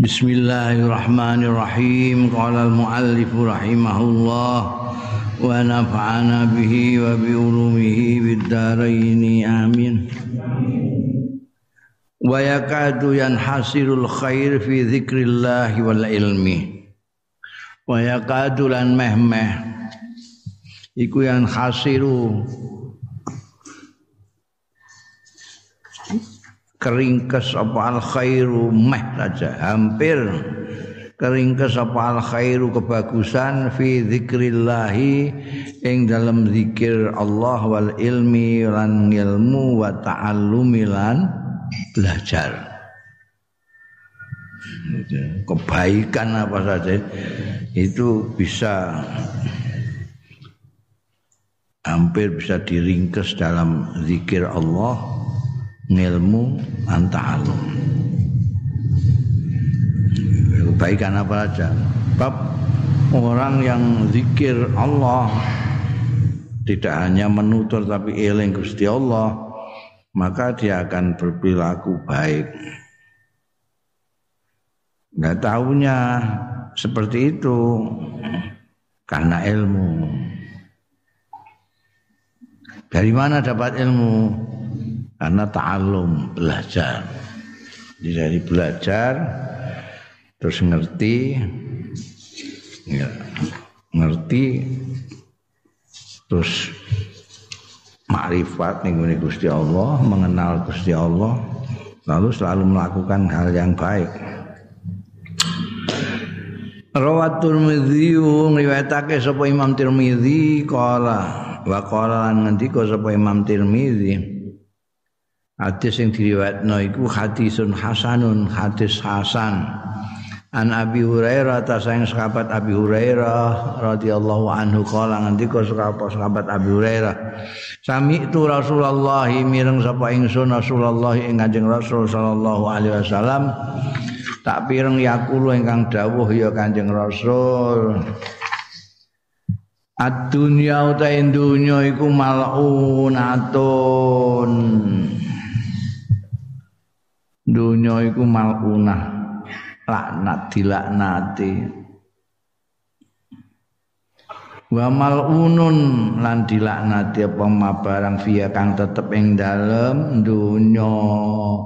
Bismillahirrahmanirrahim. Qala al-muallif rahimahullah wa nafa'ana bihi wa bi ulumihi amin. Wa yakadu yanhasirul khair fi dzikrillah wal ilmi. Wa yakadu lan iku yang hasiru keringkes apa al khairu? Meh saja. Hampir. Keringkes apa al khairu? Kebagusan. Fi zikrillahi. Ing dalam zikir Allah wal ilmi lan ilmu wa ta'allumi lan belajar. Kebaikan apa saja. Itu bisa hampir bisa diringkes dalam zikir Allah ngilmu anta'alum kebaikan apa saja bab orang yang zikir Allah tidak hanya menutur tapi eling Gusti Allah maka dia akan berperilaku baik. Nggak tahunya seperti itu karena ilmu. Dari mana dapat ilmu karena ta'allum belajar. Jadi dari belajar terus ngerti ya, ngerti terus makrifat nih Gusti Allah mengenal Gusti Allah lalu selalu melakukan hal yang baik. Rawat Tirmidzi ngriwayatake sapa Imam Tirmidzi qala. Wa qala lan ngendika sapa Imam Tirmidzi Hadis yang diriwayatno iku hadisun hasanun, hadis hasan. An Abi Hurairah ta sayang sahabat Abi Hurairah radhiyallahu anhu kala ngendika sahabat sahabat Abi Hurairah sami itu Rasulullah mireng sapa ingsun Rasulullah ing Kanjeng Rasul sallallahu alaihi wasallam. Tak pireng yakulu ingkang dawuh ya Kanjeng Rasul. Ad-dunya utahe dunya iku malunatun dunya iku malunah laknat dilaknati. Wa malunun lan dilaknati apa mabarang fiya kang tetep ing dalem dunya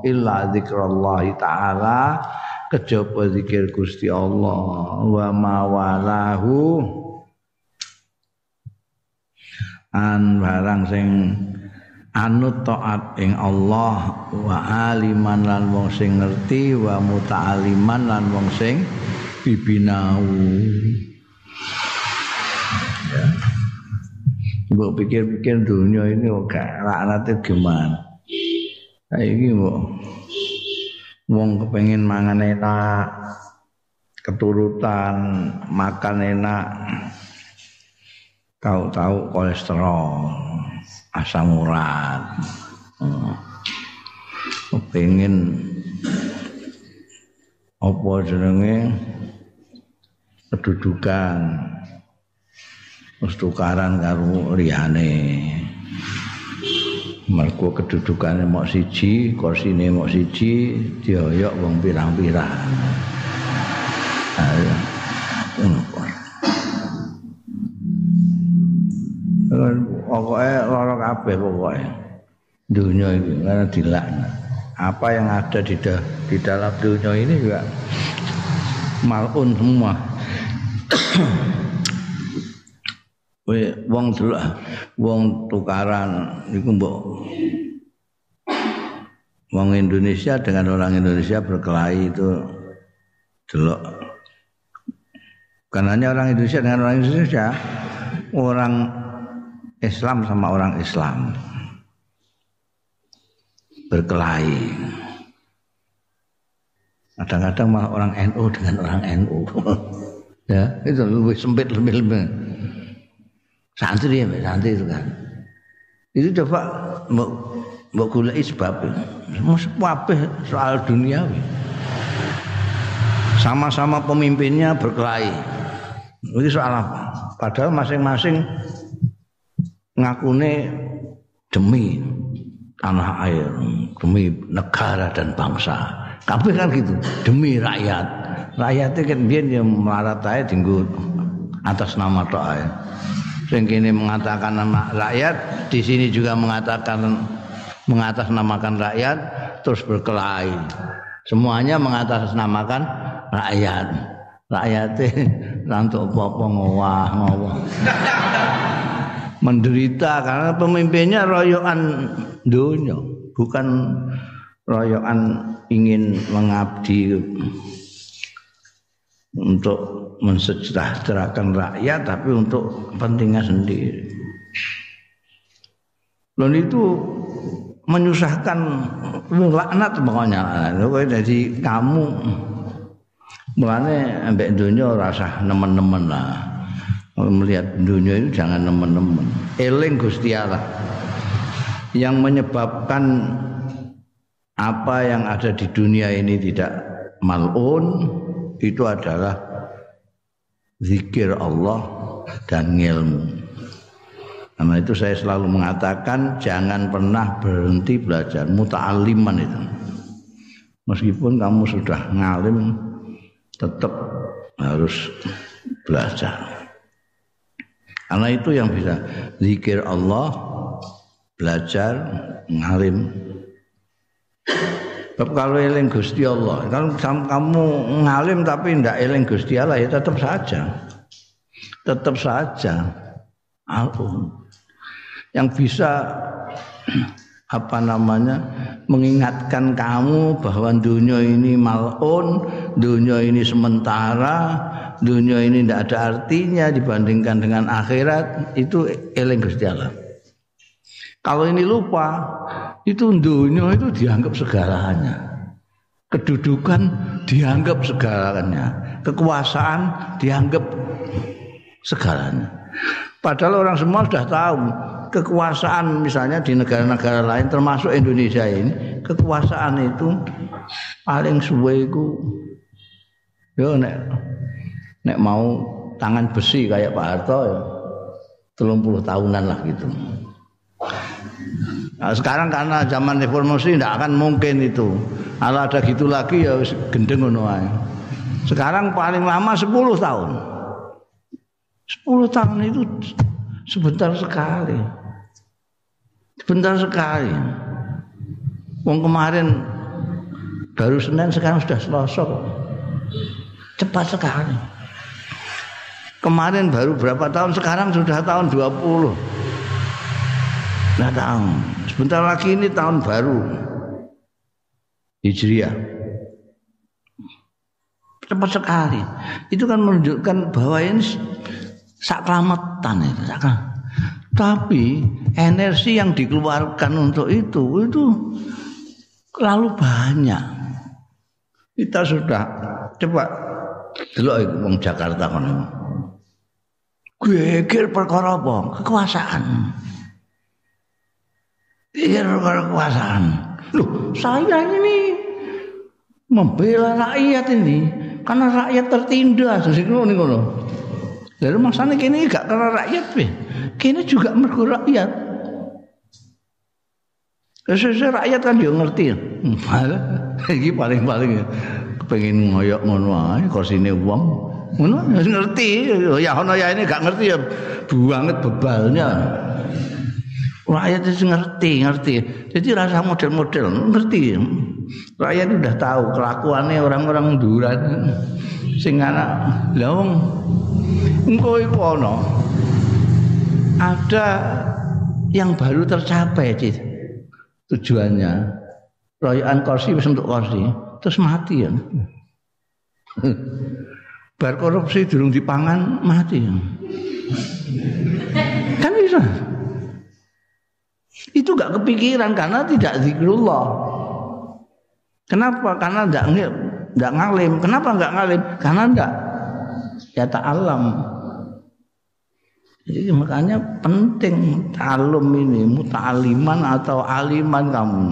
illa zikrullah taala kejaba zikir Gusti Allah. Wa mawalahu an barang sing anut taat ing Allah wa aliman lan wong sing ngerti wa muta'aliman lan wong sing bibinau. Ya. Pikir-pikir dunia ini kok laknate gimana? Saiki mbok wong kepengin mangan enak keturutan makan enak tahu-tahu kolesterol asam urat oh. pengen apa jenenge? Kedudukan. Wis tukaran karo liyane. Mergo kedudukane mok siji kursine mok siji dioyok wong pirang-pirang. Ayo pokoke lara kabeh pokoke dunia ini karena dilaknat. Apa yang ada di, da di dalam dunia ini juga malun semua. Wong delok wong tukaran iku mbok wong Indonesia dengan orang Indonesia berkelahi itu delok. Karena hanya orang Indonesia dengan orang Indonesia orang Islam sama orang Islam berkelahi. Kadang-kadang malah orang NU dengan orang NU. ya, itu lebih sempit lebih lebih. Santri ya, santri itu kan. Itu coba mau mau gulai sebab mau soal dunia sama-sama pemimpinnya berkelahi itu soal apa padahal masing-masing ngakune demi tanah air, demi negara dan bangsa. Kabeh kan gitu, demi rakyat. Rakyate kan biyen ya melarat ae dinggo atas nama tok ae. Sing mengatakan nama rakyat, di sini juga mengatakan mengatasnamakan rakyat terus berkelahi. Semuanya mengatasnamakan rakyat. Rakyatnya rantuk apa ngowah ngowah. Menderita karena pemimpinnya royokan dunia, bukan royokan ingin mengabdi untuk mensejahterakan rakyat tapi untuk kepentingan sendiri. Dan itu menyusahkan laknat pokoknya. Jadi kamu mulane ambek dunia rasa nemen-nemen lah. Melihat dunia itu jangan nemen-nemen. Eling Gusti Allah. Yang menyebabkan apa yang ada di dunia ini tidak malun itu adalah zikir Allah dan ilmu. Karena itu saya selalu mengatakan jangan pernah berhenti belajar muta'aliman itu. Meskipun kamu sudah ngalim tetap harus belajar. Karena itu yang bisa zikir Allah, belajar, ngalim. Sebab kalau eling Gusti Allah, kalau kamu ngalim tapi tidak eling Gusti Allah ya tetap saja. Tetap saja. Alun yang bisa apa namanya mengingatkan kamu bahwa dunia ini malun, dunia ini sementara, dunia ini tidak ada artinya dibandingkan dengan akhirat itu eling Gusti. Kalau ini lupa, itu dunia itu dianggap segalanya. Kedudukan dianggap segalanya, kekuasaan dianggap segalanya. Padahal orang semua sudah tahu kekuasaan misalnya di negara-negara lain termasuk Indonesia ini kekuasaan itu paling suwe itu yo nek nek mau tangan besi kayak Pak Harto ya telung puluh tahunan lah gitu. Nah, sekarang karena zaman reformasi tidak akan mungkin itu. Kalau ada gitu lagi ya gendeng ngono Sekarang paling lama 10 tahun. 10 tahun itu sebentar sekali. Sebentar sekali. Wong kemarin baru Senin sekarang sudah Selasa Cepat sekali. Kemarin baru berapa tahun sekarang sudah tahun 20. Nah tahun. Sebentar lagi ini tahun baru. Hijriah. Cepat sekali. Itu kan menunjukkan bahwa ini sakramatan itu. Sakramatan. Tapi energi yang dikeluarkan untuk itu itu terlalu banyak. Kita sudah coba delok wong Jakarta kono. Geger perkara apa? Kekuasaan. Geger perkara kekuasaan. Loh, saya ini membela rakyat ini karena rakyat tertindas. Sing ngono ngono. Lalu maksudnya kini gak karena rakyat, be. kini juga mergo rakyat. Sesuai rakyat kan dia ngerti. Ini paling-paling pengen ngoyok ngono ae kursine wong. Ngono ngerti. Ya ono ya ini gak ngerti ya banget bebalnya. Rakyat itu ngerti, ngerti. Jadi rasa model-model ngerti. Rakyat udah tahu kelakuannya orang-orang duran. Sing anak lawang engko iku ana ada yang baru tercapai Cid. tujuannya royokan kursi wis untuk kursi terus mati ya bar korupsi durung dipangan mati. Kan bisa. Itu gak kepikiran karena tidak zikrullah. Kenapa? Karena tidak nggak ngalim. Kenapa nggak ngalim? Karena enggak ya ta'alam jadi makanya penting talum ini muta'aliman atau aliman kamu.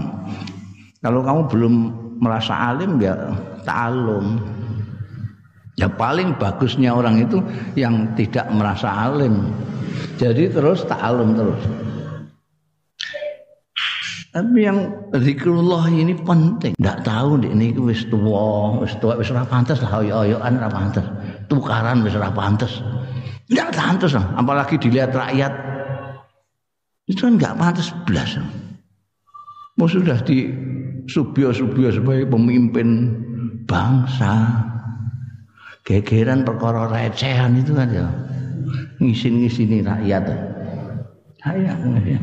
Kalau kamu belum merasa alim ya ta'alum. Ya paling bagusnya orang itu yang tidak merasa alim. Jadi terus ta'alum terus. Tapi yang zikrullah ini penting. Tidak tahu ini wis tua, wis tua wis ora pantes lah oyo-oyoan ora pantes. Tukaran wis ora pantes. Tidak pantes lah, apalagi dilihat rakyat. Itu kan enggak pantas belas. Mau sudah di subio-subio sebagai pemimpin bangsa. Gegeran perkara recehan itu kan ya. Ngisin-ngisini rakyat. Saya ya.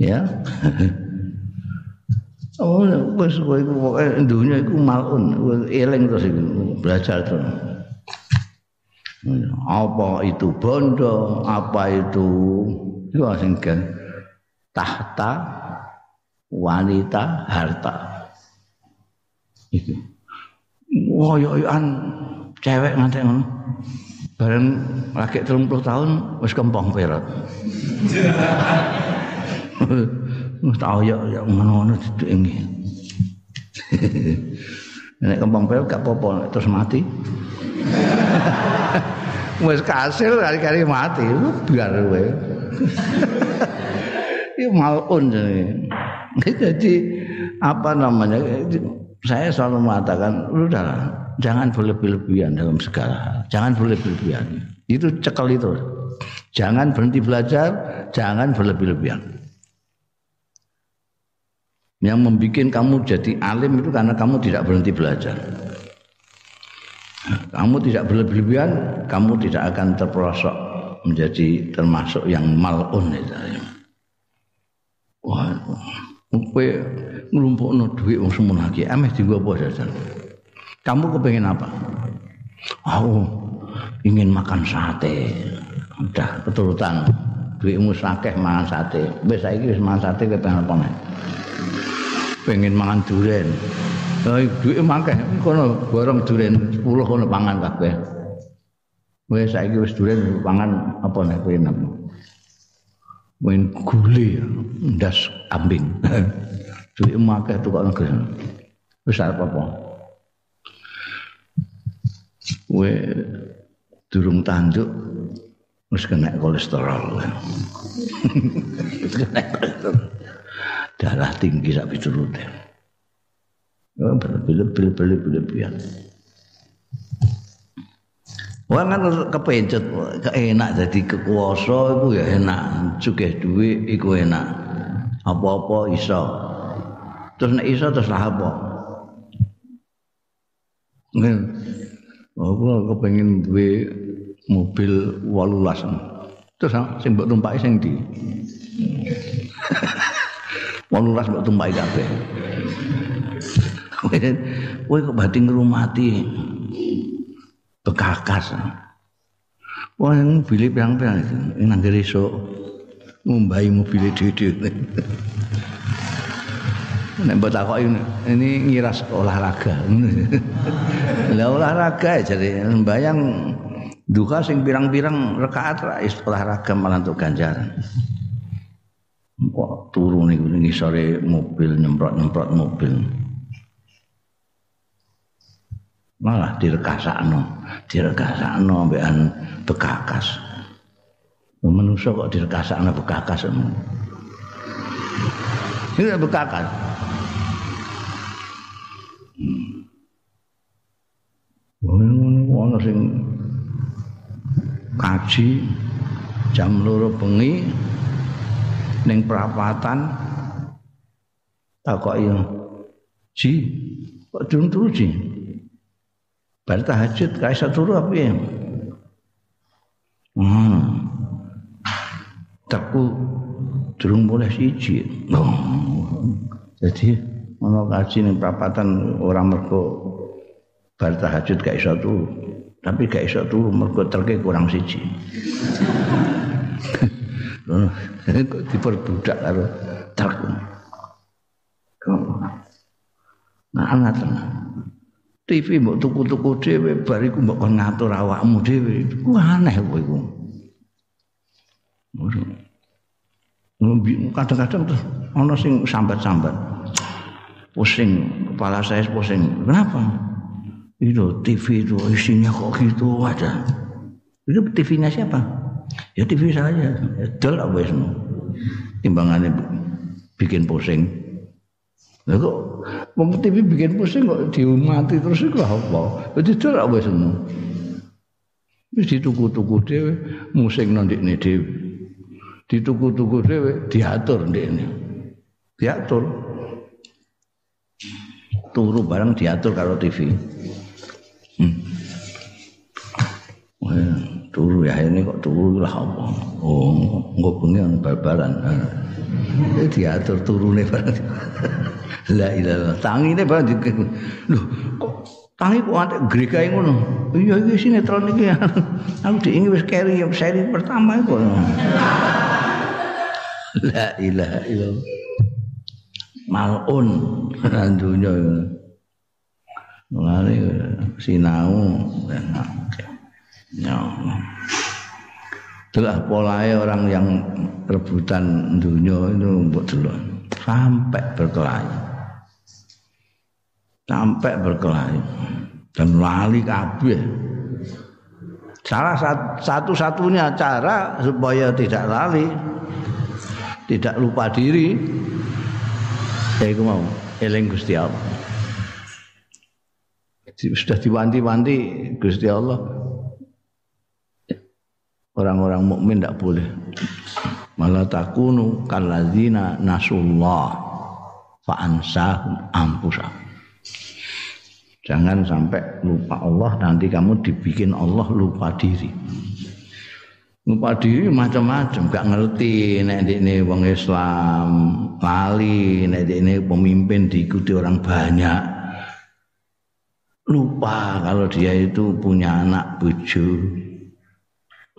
ya. oh, wis kowe iku pokoke dunya iku malun, eling terus iku belajar terus. Apa itu bondo, apa itu itu sing tahta wanita harta. Itu. Woyoan cewek ngantek ngono. Bareng lagi 30 tahun wis kempong perot. Wis tau ya ya ngono-ngono didengi. Nek kembang pel gak apa-apa terus mati. Wis kasil kali-kali mati, biar kowe. Ini malun jadi apa namanya? Saya selalu mengatakan, udahlah, jangan berlebih-lebihan dalam segala hal. Jangan berlebih-lebihan. Itu cekal itu. Jangan berhenti belajar, jangan berlebih-lebihan. Yang membuat kamu jadi alim itu karena kamu tidak berhenti belajar. Kamu tidak berlebihan, kamu tidak akan terperosok menjadi termasuk yang malun itu. Wah, kowe nglumpukno dhuwit wong semono iki, ameh dienggo apa jajan? Kamu kepengen apa? Aku ingin makan sate. Udah keturutan. Duitmu sakeh mangan sate. Wis saiki wis sate kepengen apa nih? pengen mangan duren. Lah duwe mangke kono borong duren 10 kono pangan kabeh. Wis saiki wis duren pangan apa nek kowe enak. Main gule ndas kambing. Duwe mangke tukok negeri. Wis apa-apa. Kowe durung tanduk wis kena kolesterol. kena kolesterol. darah tinggi sak piturute. Oh, berlebih berlebih Wah kan kepencet, enak jadi kekuasa itu ya enak, juga duit itu enak, apa-apa iso. Terus nek iso terus lah apa? Nih, aku kepengen duit mobil walulas. Terus sing mbok tumpaki sing ndi? Wolulas mbok tumpaki kabeh. Kowe kok batin ngrumati bekakas. Wah, yang mobil pirang-pirang itu, nang esuk ngumbahi mobil dhewe. Nek mbok takoki ini ngiras olahraga. Lah olahraga jadi bayang duka sing pirang-pirang rakaat ra olahraga malah untuk ganjaran. kok turu ning ngisore mobil nyemprot-nyemprot mobil. Malah direkasakno, direkasakno mbekan bekakas. Manusa kok direkasakno bekakas. Ini bekakas. Ngono sing kaji jam loro bengi ning perapatan takoki ji kok durung turu ji bar tahajud kae turu apa ya hmm. takku durung boleh siji oh. jadi ono kaji ning perapatan orang mergo bar tahajud gak iso turu tapi gak iso turu mergo terke kurang siji diperbudak karo truk. Nah, anak TV mbok tuku-tuku dhewe bariku mbok kon ngatur awakmu dhewe. Ku aneh kowe iku. Kadang-kadang terus ana sing sambat-sambat. Pusing, kepala saya pusing. Kenapa? Itu TV itu isinya kok gitu aja. Itu TV-nya siapa? Ya TV saja. Ya apa wis. Timbangane bikin pusing. Lha kok wong TV bikin pusing kok diumati terus iku apa? Dadi ora wis. Wis dituku-tuku dhewe, musing nang ndekne dhewe. Dituku-tuku dhewe, diatur ndekne. Diatur. Turu bareng diatur karo TV. Hmm. Wah, turu ya ini kok turu lah apa? Oh, engko bengi bal-balan. Eh, diatur turune bareng. La ilaha tangine bareng di Loh, kok tangi kok antek gregae ngono. Iya iki sinetron iki. Aku diingi wis keri seri pertama iku. La ilaha illallah. Malun dunya. Mulane sinau Ya. Itulah polanya orang yang rebutan dunia itu mbok delok sampai berkelahi. Sampai berkelahi dan lali kabeh. Salah satu-satunya cara supaya tidak lali, tidak lupa diri, ya itu mau eling Gusti Allah. Sudah diwanti-wanti Gusti Allah. Orang-orang mukmin tidak boleh. Malah takunu kaladzina nasullah. Fa ansahum ampusah jangan sampai lupa Allah nanti kamu dibikin Allah lupa diri. Lupa diri macam-macam gak ngerti nek ini wong Islam lali nek ini pemimpin diikuti orang banyak lupa kalau dia itu punya anak bujuk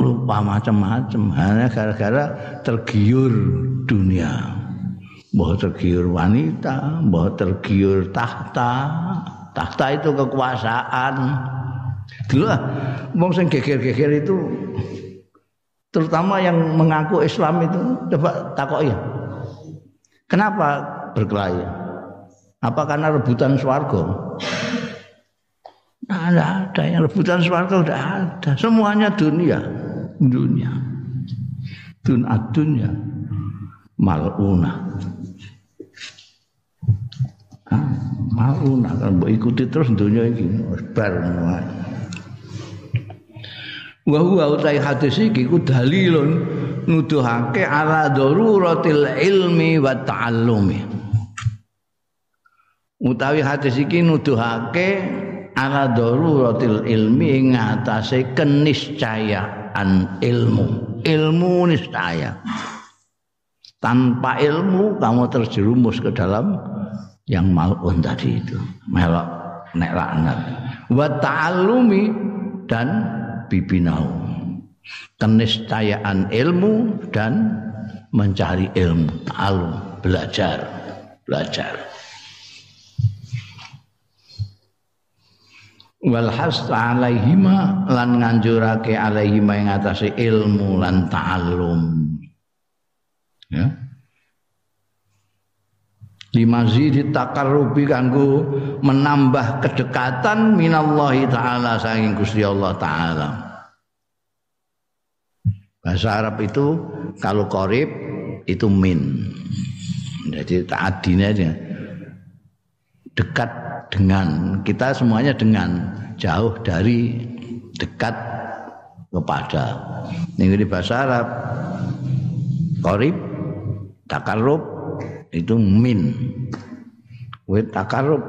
lupa macam-macam hanya gara-gara tergiur dunia. Bahwa tergiur wanita bahwa tergiur tahta. Tahta itu kekuasaan. Dulu lah geger-geger itu terutama yang mengaku Islam itu coba takoki. Kenapa berkelahi? Apa karena rebutan swarga Nah, ada yang rebutan swarga udah ada. Semuanya dunia. Dunia. Dun adunya maluna. Ah, maluna. Kan mbok ikuti terus dunia ini bar wa huwa utai hadis iki ku dalilun nuduhake ala daruratil ilmi wa ta'allumi. Utawi hadis iki nuduhake ala daruratil ilmi ngatasé keniscayaan an ilmu. Ilmu niscaya. Tanpa ilmu kamu terjerumus ke dalam yang malun tadi itu. Melok nek laknat. Wa ta'allumi dan bibinau. Keniscayaan ilmu dan mencari ilmu. Ta'allum belajar. Belajar wal hasta alaihima lan nganjurake alaihima ing atase ilmu lan ta'allum. Ya. Limazidi takarrubi kanggo menambah kedekatan minallahi taala saking Gusti Allah taala. Bahasa Arab itu kalau korib itu min. Jadi ta'adine aja. Dekat dengan kita semuanya dengan jauh dari dekat kepada. Ini bahasa Arab korib takarub itu min. Wit takarub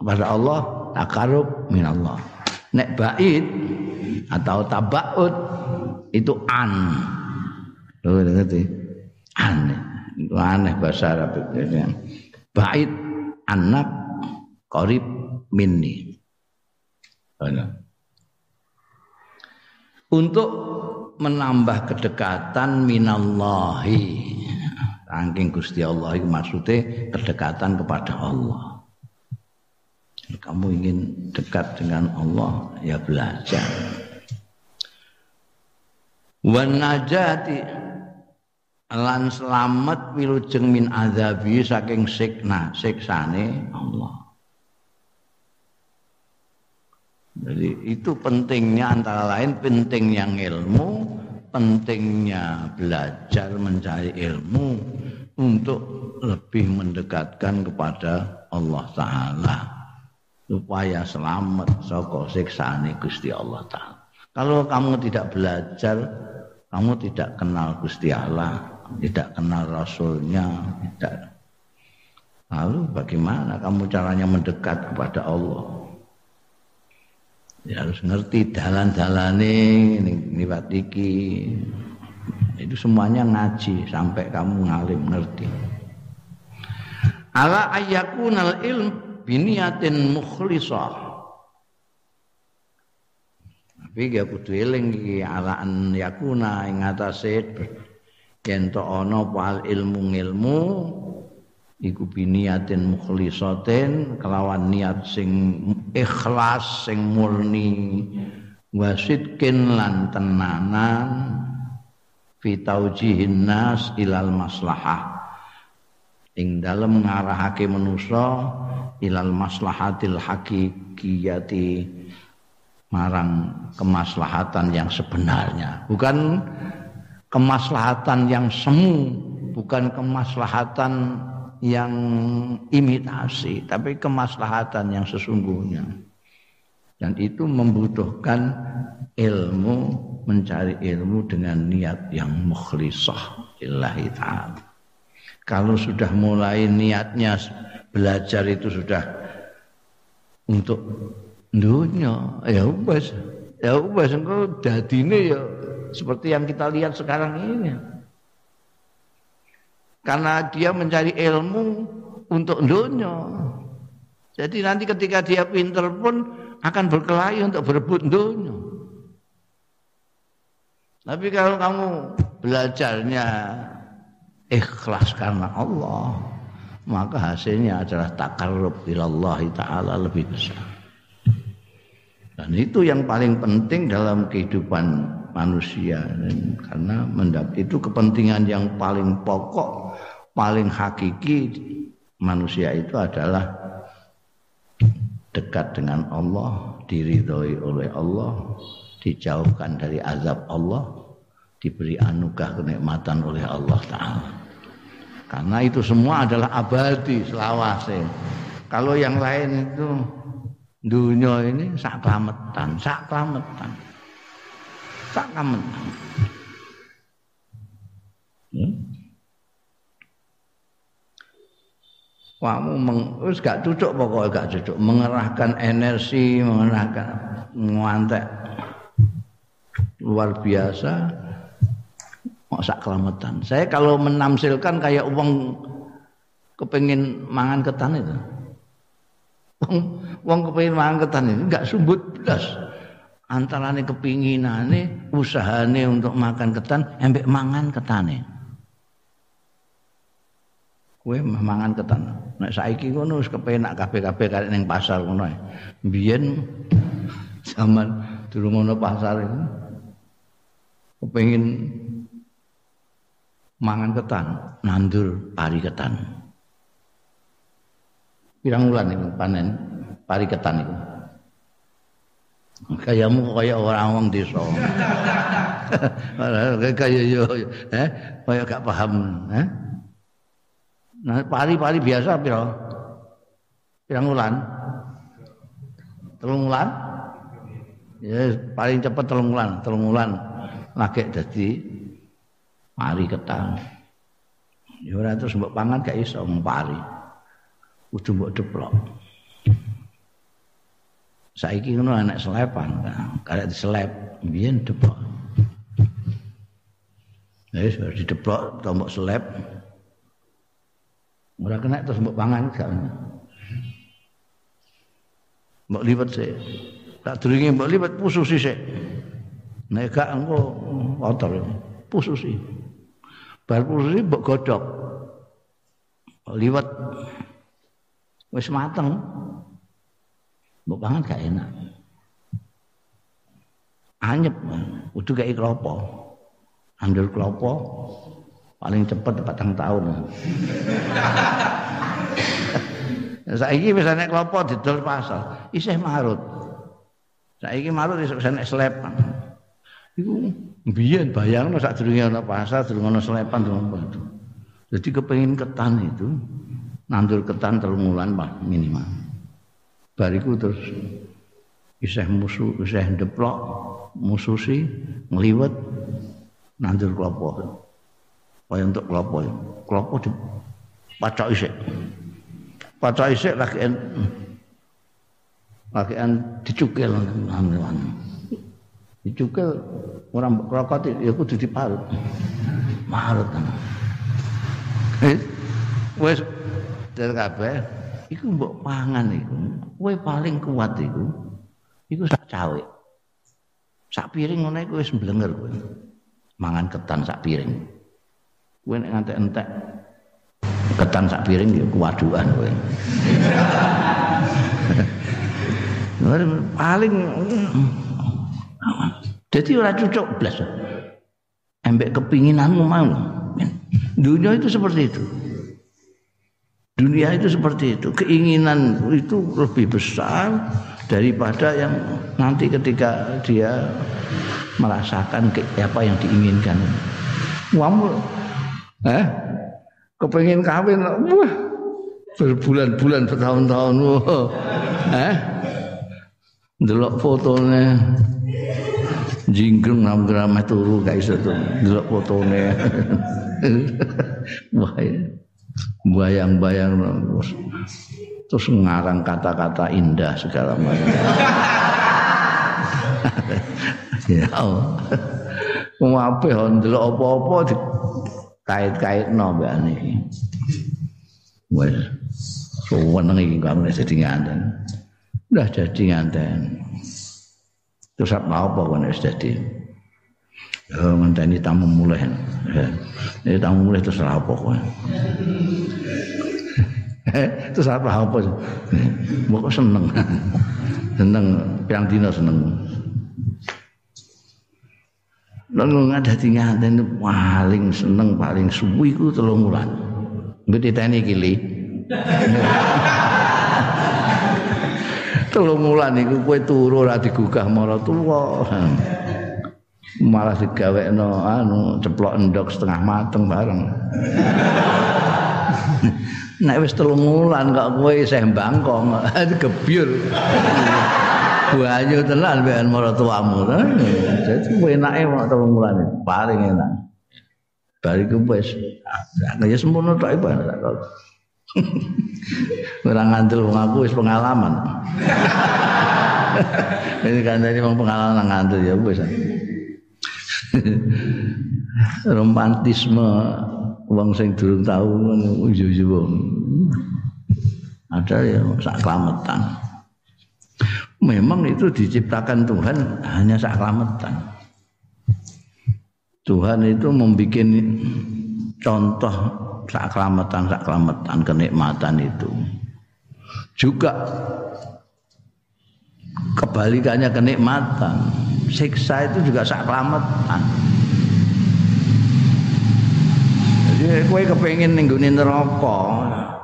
kepada Allah takarub min Allah. Nek bait atau tabaut itu an. Loh, ngerti? An. Itu aneh bahasa Arab itu bait anak qarib minni. Untuk menambah kedekatan minallahi. Saking Gusti Allah itu maksudnya kedekatan kepada Allah. Kamu ingin dekat dengan Allah, ya belajar. Wan najati lan selamat wilujeng min azabi saking sikna siksane Allah. Jadi itu pentingnya antara lain pentingnya ilmu, pentingnya belajar mencari ilmu untuk lebih mendekatkan kepada Allah taala supaya selamat saka siksane Gusti Allah taala. Kalau kamu tidak belajar, kamu tidak kenal Gusti Allah, tidak kenal Rasulnya, tidak. Lalu bagaimana kamu caranya mendekat kepada Allah? Ya harus ngerti dalan-dalane liwat iki. Itu semuanya ngaji sampai kamu ngalim ngerti. Ala ayyakunal ilm biniyatin mukhlisah. Tapi ya kudu eling ala an yakuna ing atase yen to ilmu ilmu iku biniyatin mukhlisatin kelawan niat sing ikhlas sing murni wasidkin lan tenanan fi taujihin nas ilal maslahah. Ing dalem ngarahake manusa ilal maslahatil hakikiyati marang kemaslahatan yang sebenarnya. Bukan kemaslahatan yang semu bukan kemaslahatan yang imitasi, tapi kemaslahatan yang sesungguhnya. Dan itu membutuhkan ilmu, mencari ilmu dengan niat yang mukhlisah illahi ta'ala. Kalau sudah mulai niatnya belajar itu sudah untuk dunia, ya wes, ya wes engkau dadine ya seperti yang kita lihat sekarang ini karena dia mencari ilmu untuk dunia. Jadi nanti ketika dia pinter pun akan berkelahi untuk berebut dunia. Tapi kalau kamu belajarnya ikhlas karena Allah, maka hasilnya adalah takarrub ilallah taala lebih besar. Dan itu yang paling penting dalam kehidupan manusia karena itu kepentingan yang paling pokok paling hakiki manusia itu adalah dekat dengan Allah diridhoi oleh Allah dijauhkan dari azab Allah diberi anugerah kenikmatan oleh Allah taala karena itu semua adalah abadi selawase kalau yang lain itu dunia ini sak kelametan sak kelametan sak kamen. Hmm? Kamu meng, gak cocok pokoknya gak cocok mengerahkan energi, mengerahkan nguantek luar biasa. Mau sak kelamatan. Saya kalau menamsilkan kayak uang kepengin mangan ketan itu. Uang, uang kepengin mangan ketan itu enggak sumbut belas antarane kepinginane usahane untuk makan ketan embek mangan ketane kowe mangan ketan nek saiki ngono wis kepenak kabeh-kabeh karek ning pasar ngono biyen zaman durung ono pasar itu kepengin mangan ketan nandur pari ketan pirang wulan iku panen pari ketan itu. Kayamu kaya orang wong desa. kaya yo. Eh kaya gak paham, eh. Nah, pari-pari biasa piro? Pirang wulan? Telung wulan? Ya paling cepet telung wulan, telung wulan lagi dadi pari ketang. Ya ora terus mbok pangan gak iso pari. Kudu mbok deplok. Saiki ngono anak selepan, karek diselep, biyen deplok. Wis di dideplok tombok selep. Ora kena terus mbok pangan gak. Mbok liwet sik. Tak durunge mbok liwet pususi sik. Nek gak engko kotor pususi. Bar pususi mbok godhog. Liwet wis mateng. Mbok pangan gak enak. Anyep, udah kayak klopo. Andur klopo paling cepet patang tahun. Saiki wis nek klopo didol pasar, isih marut. Saiki marut isih nek selepan. Iku biyen bayangno sak durunge ana pasar, durung ana selepan durung Jadi kepengen ketan itu nandur ketan telung wulan minimal. Bariku terus iseh musuh iseh deplok mususi ngliwet nandur kelapa. Kaya untuk kelapa. Kelapa di pacak isek. Pacak isek lagi en lagi en dicukil dicukil orang krokot ya kudu diparut. Marut. Eh, wis dari kabeh iku mbok pangan iku kowe paling kuat iku iku sak cawe sak piring ngono iku wis mblenger kowe mangan ketan sak piring kowe nek ngantek entek ketan sak piring ya kuwadukan kowe paling jadi ora cocok blas embek kepinginanmu mau Dunia itu seperti itu. Dunia itu seperti itu. Keinginan itu lebih besar daripada yang nanti ketika dia merasakan apa yang diinginkan. Kamu eh kepengen kawin wah berbulan-bulan bertahun-tahun wah. Eh delok fotonya jingkrung enam gram turu gak iso tuh. Delok fotone. Bayang-bayang terus ngarang kata-kata indah segala macam. Ya Allah. Wong apik ndelok apa-apa dikait-kaitno mbak niki wis suweneng iki kamu dadi nganten udah jadi nganten Terus apa apa kan wis dadi. Oh, ngenteni tamu mulai. Ini tamu mulai terus apa kok. terus apa apa. Mbok seneng. seneng piang dina seneng. Lalu ngadati nganten paling seneng paling suwi ku telung wulan. Ngerti tani kili. telung wulan iku kowe turu ora digugah mara tuwa. Malah digawekno anu ceplok endok setengah mateng bareng. Nek wis telung wulan kok kowe isih bangkong, gebyur. Banyu tenan mbekan mara tuamu. Jadi kowe enake kok telung wulan paling enak. Bariku wis ya sempono tok ibarat. Ora ngandel wong aku wis pengalaman. Ini kan tadi wong pengalaman ngandel ya wis. Romantisme wong sing durung tau ngono yo yo. Ada ya sak kelametan. Memang itu diciptakan Tuhan hanya sak kelametan. Tuhan itu membuat contoh saklamatan saklamatan kenikmatan itu. Juga kebalikannya kenikmatan. Siksa itu juga saklamatan jadi kue kepengen ningguni neraka.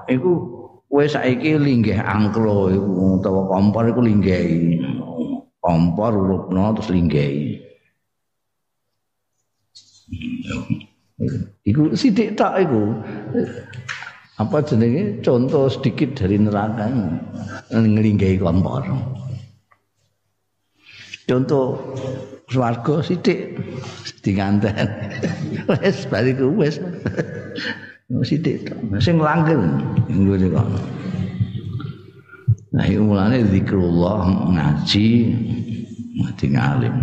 Itu kue saiki linggih angklo iku utawa kompor iku linggih kompor urupno terus linggih Iku sidik tak iku. Apa jenenge contoh sedikit dari neraka ngelinggahi kompor. Contoh swarga sithik dinganten. Wes bariku wes. Sithik tok. Sing langgeng ngene kok. Nah, itu mulanya zikrullah ngaji ngaji ngalim.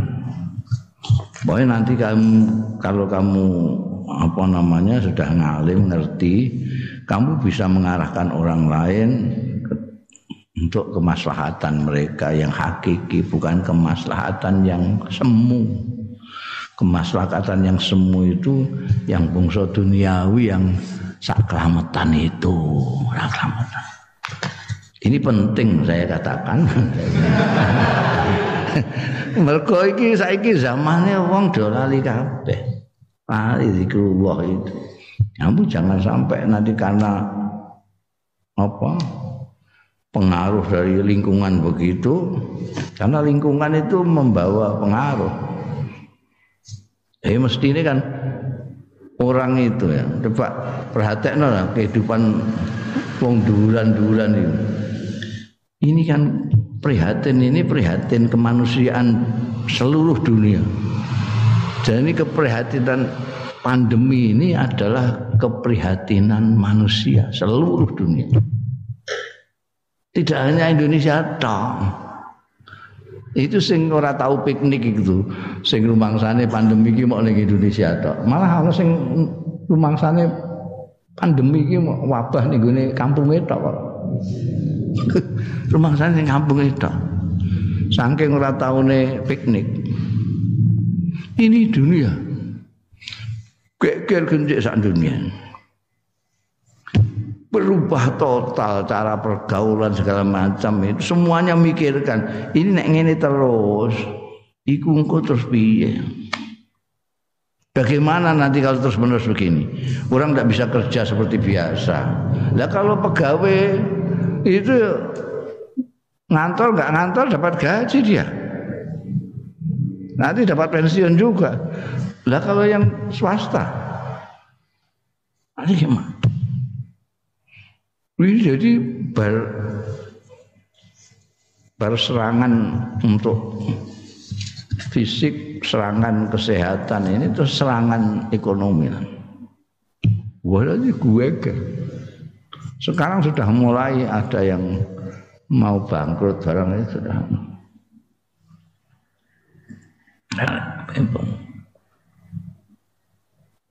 Pokoknya nanti kamu kalau kamu apa namanya sudah ngalim ngerti kamu bisa mengarahkan orang lain untuk kemaslahatan mereka yang hakiki bukan kemaslahatan yang semu kemaslahatan yang semu itu yang bungsu duniawi yang saklamatan itu saklamatan ini penting saya katakan. Mergo iki saiki zamane wong do lali kabeh. Lari zikrullah itu. Kamu jangan sampai nanti karena apa? Pengaruh dari lingkungan begitu karena lingkungan itu membawa pengaruh eh mesti ini kan orang itu ya. Coba perhatikan lah kehidupan wong duran-duran itu. Ini kan prihatin ini prihatin kemanusiaan seluruh dunia. Ini keprihatinan pandemi ini adalah keprihatinan manusia seluruh dunia. Tidak hanya Indonesia toh itu sing ora tahu piknik itu sing rumangsane pandemi iki mau ning Indonesia tok. Malah ana sing rumangsane pandemi iki mau wabah ning gone kampunge tok kok. Rumangsane ning kampunge tok. Saking ora taune piknik. Ini dunia. Geger genjek sak dunia berubah total cara pergaulan segala macam itu. Semuanya mikirkan ini nek ngene terus iku engko terus piye? Bagaimana nanti kalau terus menerus begini? Orang tidak bisa kerja seperti biasa. Lah kalau pegawai Itu Ngantor nggak ngantor dapat gaji dia. Nanti dapat pensiun juga. Lah kalau yang swasta? Nanti gimana ini jadi bar, bar serangan untuk fisik, serangan kesehatan ini terus serangan ekonomi. Wah, gue. Sekarang sudah mulai ada yang mau bangkrut barang ini sudah. Nah,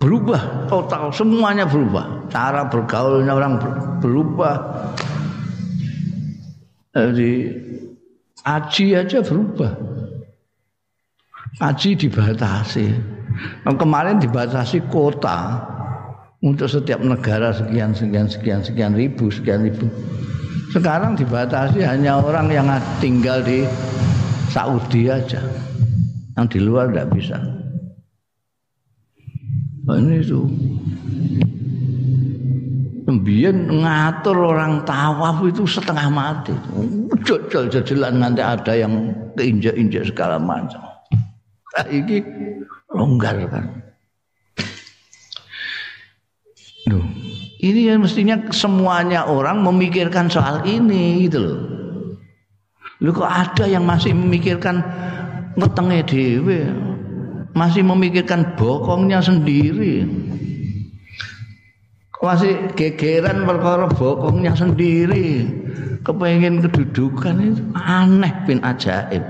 berubah. Total semuanya berubah. Cara bergaulnya orang berubah. Jadi aji aja berubah. Aji dibatasi. Nah, kemarin dibatasi kota. Untuk setiap negara sekian sekian sekian sekian ribu sekian ribu. Sekarang dibatasi hanya orang yang tinggal di Saudi aja. Yang di luar tidak bisa Nah, ini itu. Kemudian ngatur orang tawaf itu setengah mati. Jajal jajalan nanti ada yang keinjak-injak segala macam. Nah, ini longgar kan. Duh, ini yang mestinya semuanya orang memikirkan soal ini gitu loh. Lu kok ada yang masih memikirkan wetenge dhewe masih memikirkan bokongnya sendiri. Masih gegeran perkara bokongnya sendiri. Kepengen kedudukan itu aneh bin ajaib.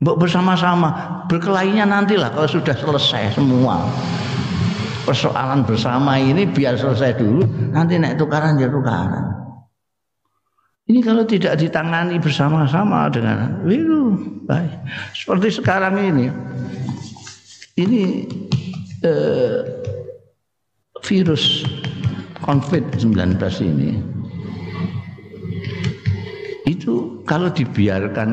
Mbok bersama-sama berkelainya nantilah kalau sudah selesai semua. Persoalan bersama ini biar selesai dulu nanti naik tukaran ya tukaran. Ini kalau tidak ditangani bersama-sama dengan itu baik. Seperti sekarang ini ini eh, virus COVID-19 ini itu kalau dibiarkan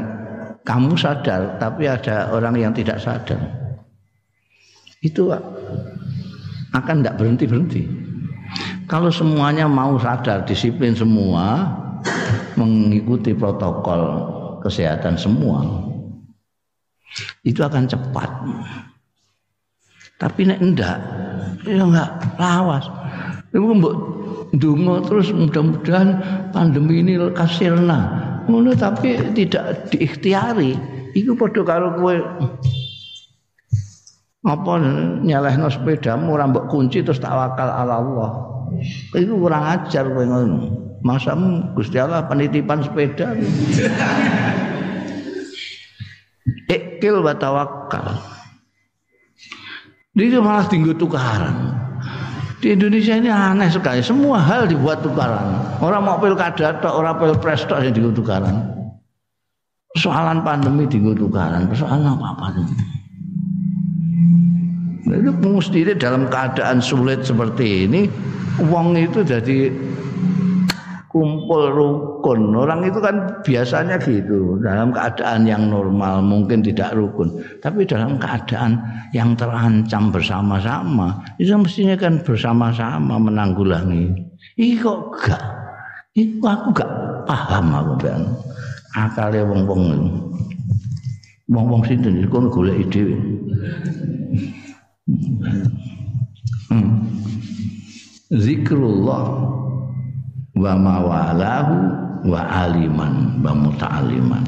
kamu sadar tapi ada orang yang tidak sadar itu akan tidak berhenti berhenti kalau semuanya mau sadar disiplin semua mengikuti protokol kesehatan semua itu akan cepat tapi nek ndak ya enggak lawas. Iku mbok ndonga terus mudah-mudahan pandemi ini kasirna. Ngono tapi tidak diikhtiari. Iku padha karo kowe apa nyalehno sepedamu ora mbok kunci terus tawakal ala Allah. Iku kurang ajar kowe ngono. Masamu Gusti Allah penitipan sepeda. Ikil wa tawakkal. Dia malah tinggal tukaran. Di Indonesia ini aneh sekali. Semua hal dibuat tukaran. Orang mau pilkada atau orang pilpres tok yang tinggal tukaran. Persoalan pandemi tinggal tukaran. Persoalan apa-apa itu. Itu mesti dalam keadaan sulit seperti ini, uang itu jadi kumpul rukun. Orang itu kan biasanya gitu, dalam keadaan yang normal mungkin tidak rukun, tapi dalam keadaan yang terancam bersama-sama, itu mestinya kan bersama-sama menanggulangi. Ih kok gak? Itu aku gak paham aku kan. Akalnya wong-wong wong-wong sinten iku ide. Hmm. zikrullah wa mawalahu wa aliman wa muta'aliman.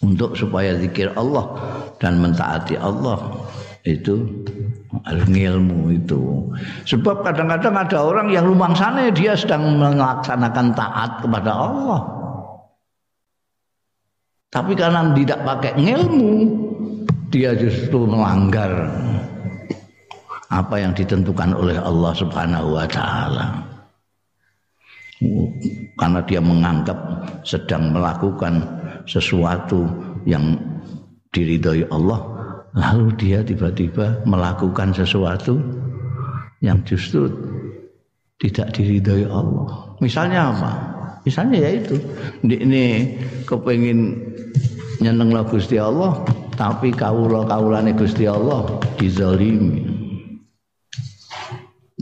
Untuk supaya zikir Allah dan mentaati Allah itu harus ilmu itu. Sebab kadang-kadang ada orang yang lumang sana dia sedang melaksanakan taat kepada Allah. Tapi karena tidak pakai ilmu dia justru melanggar apa yang ditentukan oleh Allah Subhanahu wa taala karena dia menganggap sedang melakukan sesuatu yang diridhoi Allah lalu dia tiba-tiba melakukan sesuatu yang justru tidak diridhoi Allah. Misalnya apa? Misalnya yaitu ini kepengin nyeneng lah Gusti Allah tapi kawula kawulane Gusti Allah dizalimi.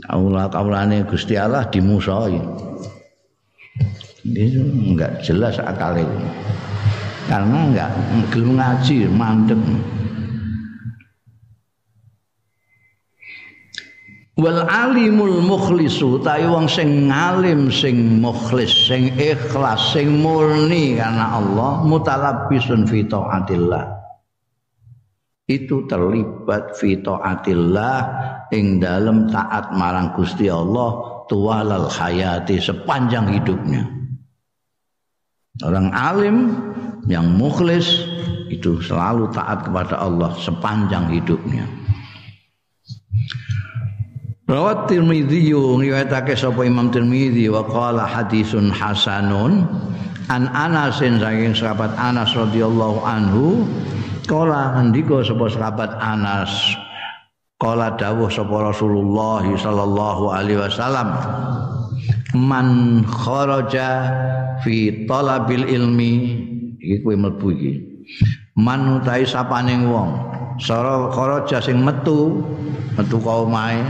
Kawula kawulane Gusti Allah dimusuhi itu enggak jelas akalnya. Karena enggak gelem ngaji mandek. Wal alimul mukhlisu ta'i wong sing ngalim sing mukhlis sing ikhlas sing murni karena Allah mutalabbisun fi taatillah. Itu terlibat fi taatillah ing dalam taat marang Gusti Allah tuwalal hayati sepanjang hidupnya Orang alim yang mukhlis itu selalu taat kepada Allah sepanjang hidupnya. Rawat Tirmidzi riwayatake sapa Imam Tirmidzi wa qala hadisun hasanun an Anas saking sahabat Anas radhiyallahu anhu kala ngendika sapa sahabat Anas kala dawuh sapa Rasulullah sallallahu alaihi wasallam man kharaja fi talabil ilmi. Iki kowe mlebu iki. Man utahe sapane wong. Sara kharaja sing metu metu ka omahe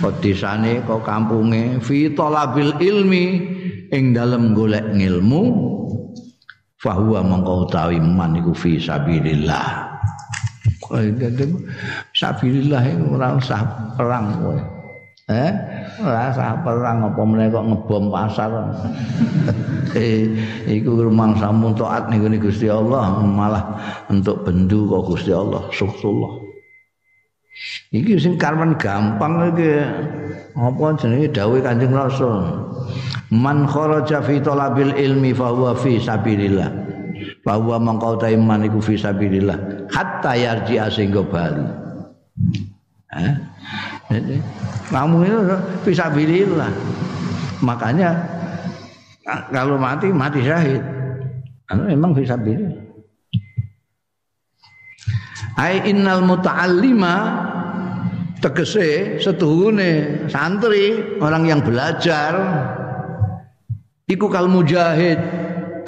ka desane ka kampunge. Fi talabil ilmi ing dalem golek ngilmu. Fahuwa mongko utawi man iku fi sabilillah. Sabilillah ora usah perang kowe. Eh, rasa perang apa meneh kok ngebom pasar. eh, iku rumang taat niku Gusti Allah malah untuk bendu kok Gusti Allah, suktullah. Iki sing karman gampang iki. Apa jenenge dawuh Kanjeng Rasul? Man kharaja fi talabil ilmi fa huwa fi sabilillah. Fa huwa mangkau iman iku fi sabilillah hatta yarji sehingga bali. Eh? Kamu itu bisa bilillah makanya kalau mati mati syahid. Anu memang bisa bilillah ai innal muta'allima tegese setuhune santri orang yang belajar. Iku kal mujahid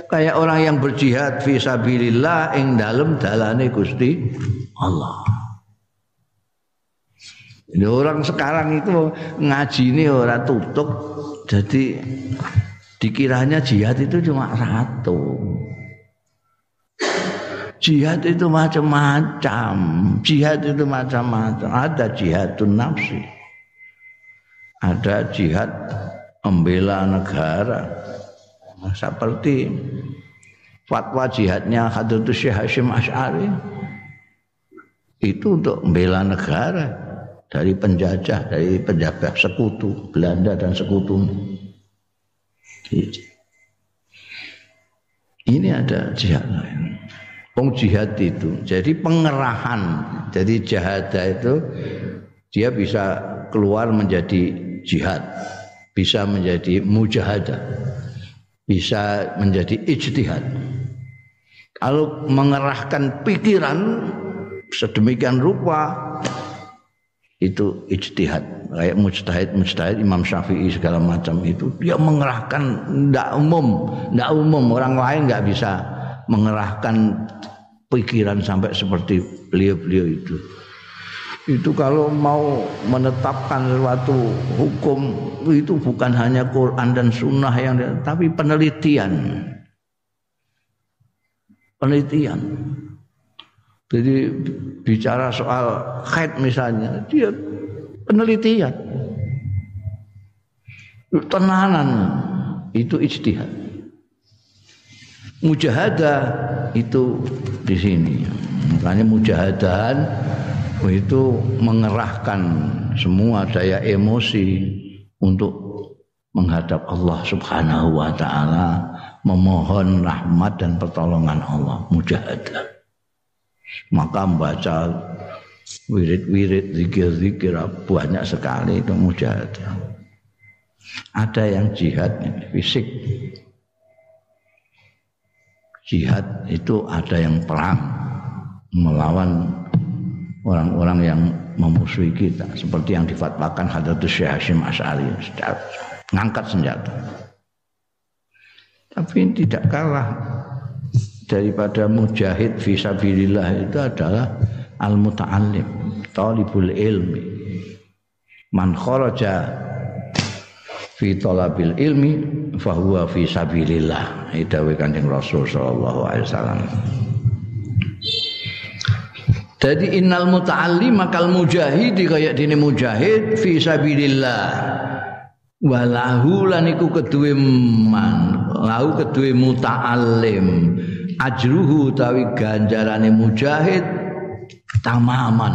kayak orang yang berjihad fi sabilillah ing dalem dalane Gusti Allah ini orang sekarang itu ngaji ini orang tutup, jadi dikiranya jihad itu cuma satu. Jihad itu macam-macam, jihad itu macam-macam. Ada jihadun nafsi, ada jihad membela negara, seperti fatwa jihadnya Hadratus Syekh Hashim Ash'ari itu untuk membela negara dari penjajah, dari penjajah sekutu Belanda dan sekutu. Ini ada jihad lain. Peng jihad itu, jadi pengerahan. Jadi jahadah itu dia bisa keluar menjadi jihad, bisa menjadi mujahadah, bisa menjadi ijtihad. Kalau mengerahkan pikiran sedemikian rupa itu ijtihad. Kayak mujtahid mujtahid Imam Syafi'i segala macam itu dia mengerahkan tidak umum tidak umum. Orang lain nggak bisa mengerahkan pikiran sampai seperti beliau-beliau itu. Itu kalau mau menetapkan suatu hukum itu bukan hanya Quran dan Sunnah yang tapi penelitian. Penelitian jadi bicara soal haid misalnya, dia penelitian. tenanan. Itu ijtihad. Mujahadah itu di sini. Makanya mujahadahan itu mengerahkan semua daya emosi untuk menghadap Allah Subhanahu wa taala memohon rahmat dan pertolongan Allah. Mujahadah maka membaca wirid-wirid zikir-zikir banyak sekali itu mujahadah ada yang jihad fisik. Jihad itu ada yang perang melawan orang-orang yang memusuhi kita. Seperti yang difatwakan Hadratus Syekh Hashim Asy'ari ngangkat senjata. Tapi tidak kalah daripada mujahid fisabilillah itu adalah al muta'allim talibul ilmi. Man kharaja fi talabil ilmi fahuwa fi sabilillah itu kanjeng Rasul sallallahu alaihi wasallam. Jadi innal muta'allim makal mujahidi kayak dini mujahid fi sabilillah walahu lan iku keduwe man lahu keduwe muta'allim ajruhu tawi ganjarane mujahid tamaman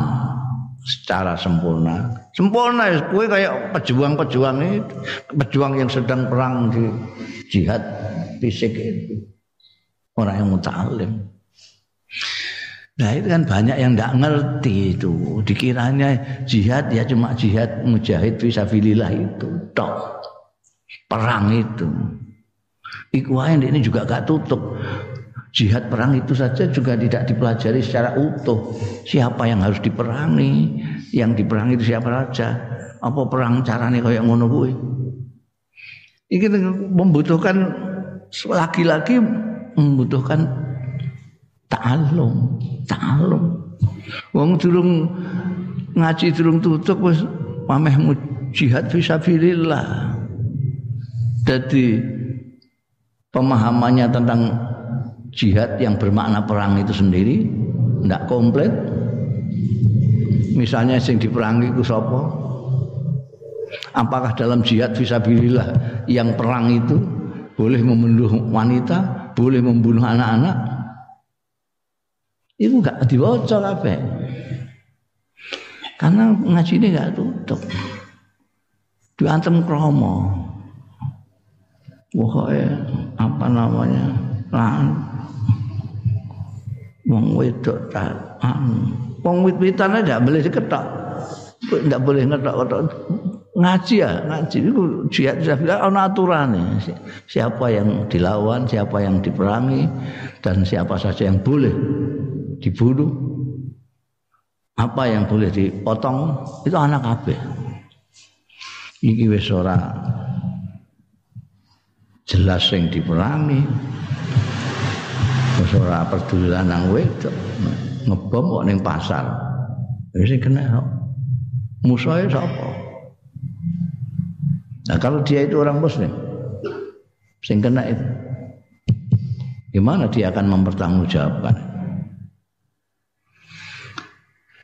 secara sempurna. Sempurna kue kayak pejuang-pejuang itu, pejuang yang sedang perang di jihad fisik itu. Orang yang mutalim. Nah itu kan banyak yang tidak ngerti itu. Dikiranya jihad ya cuma jihad mujahid visabilillah itu. Tok. Perang itu. Iku ini juga gak tutup jihad perang itu saja juga tidak dipelajari secara utuh. Siapa yang harus diperangi? Yang diperangi itu siapa saja? Apa perang caranya kayak ngono kuwi? Ini membutuhkan laki-laki membutuhkan ta'alum, ta'alum. Wong durung ngaji durung tutup wis pameh jihad fisabilillah. Jadi pemahamannya tentang jihad yang bermakna perang itu sendiri tidak komplit. Misalnya yang diperangi itu sapa? Apakah dalam jihad visabilillah yang perang itu boleh membunuh wanita boleh membunuh anak-anak? Itu enggak diwaca apa karena ngaji ini enggak tutup. Diantem kromo. Pokoknya apa namanya lan wong wedok tak anu. Wong wit-witan aja boleh diketok. Tidak boleh ngetok-ngetok ngaji ya ngaji. Itu jihad bilang ana aturane. Siapa yang dilawan siapa yang diperangi dan siapa saja yang boleh dibunuh. Apa yang boleh dipotong itu anak kabeh. Iki wis ora jelas yang diperangi Wis ora peduli lanang wedok. Ngebom kok ning pasar. Wis kena kok. Musuhnya sapa? Nah kalau dia itu orang muslim sing kena itu gimana dia akan mempertanggungjawabkan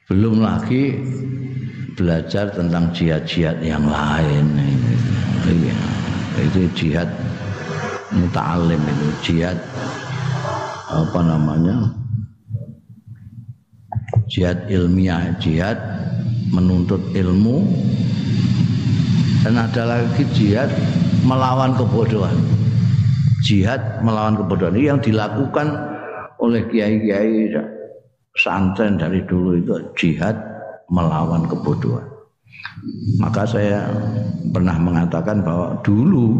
belum lagi belajar tentang jihad-jihad yang lain iya, itu jihad muta'alim itu jihad apa namanya? Jihad ilmiah. Jihad menuntut ilmu. Dan ada lagi jihad melawan kebodohan. Jihad melawan kebodohan. Ini yang dilakukan oleh kiai-kiai santren dari dulu itu jihad melawan kebodohan. Maka saya pernah mengatakan bahwa dulu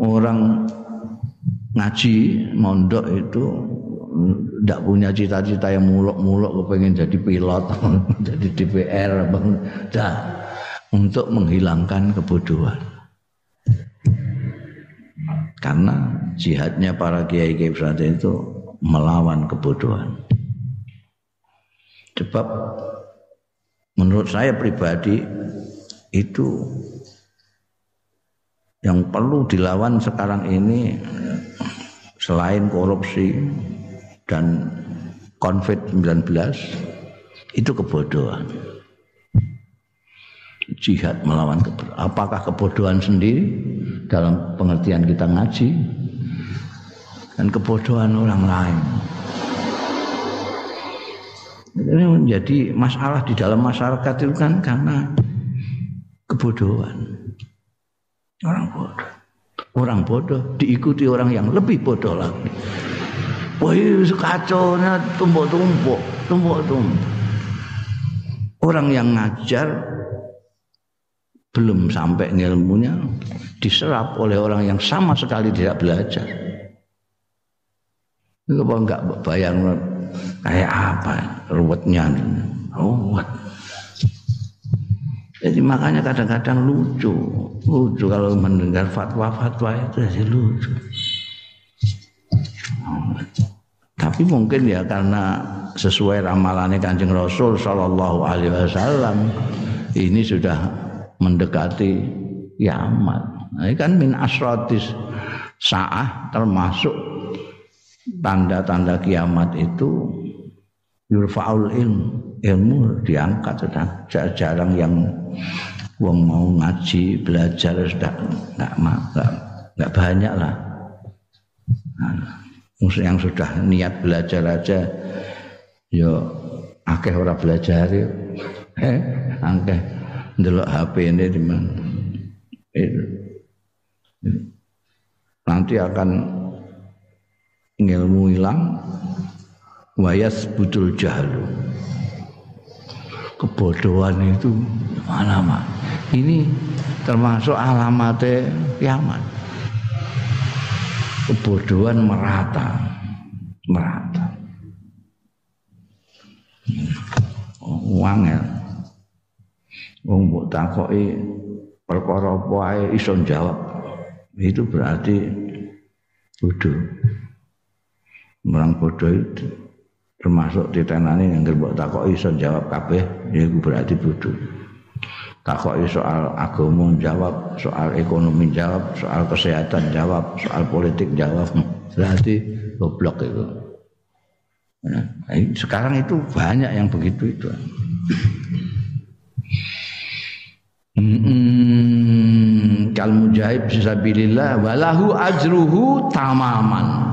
orang ngaji mondok itu tidak punya cita-cita yang muluk-muluk kepengen jadi pilot jadi DPR dah untuk menghilangkan kebodohan. Karena jihadnya para kiai kiai pesantren itu melawan kebodohan. Sebab menurut saya pribadi itu yang perlu dilawan sekarang ini selain korupsi dan COVID-19 itu kebodohan. Jihad melawan kebodohan. Apakah kebodohan sendiri dalam pengertian kita ngaji dan kebodohan orang lain. Ini menjadi masalah di dalam masyarakat itu kan karena kebodohan. Orang bodoh. Orang bodoh diikuti orang yang lebih bodoh lagi. Wah, kacau tumpuk-tumpuk, tumpuk-tumpuk. Orang yang ngajar belum sampai ilmunya diserap oleh orang yang sama sekali tidak belajar. Itu apa enggak bayang kayak apa ruwetnya ruwet. Jadi makanya kadang-kadang lucu, lucu kalau mendengar fatwa-fatwa itu jadi lucu. Tapi mungkin ya karena sesuai ramalannya Kanjeng Rasul Shallallahu Alaihi Wasallam ini sudah mendekati kiamat. Nah, ini kan min asrotis saah termasuk tanda-tanda kiamat itu yurfaul ilmu ilmu diangkat sudah. Jarang yang wong mau ngaji belajar sudah. Nggak nggak banyak lah. Nah, yang sudah niat belajar aja yo akeh ora belajar yo eh akeh ndelok HP ini di mana nanti akan ilmu hilang. Wayas butul jahlu kebodohan itu mana mah ini termasuk alamatnya kiamat kebodohan merata. Merata. Uang ya. Wong mbok takoki perkara apa ae iso jawab itu berarti bodoh. Orang bodoh itu termasuk titenane yang mbok takoki iso jawab kabeh ya berarti bodoh takoki soal agama jawab soal ekonomi jawab soal kesehatan jawab soal politik jawab. Berarti goblok itu. Nah, sekarang itu banyak yang begitu itu. Hmm, kal mujahid fisabilillah walahu ajruhu tamaman.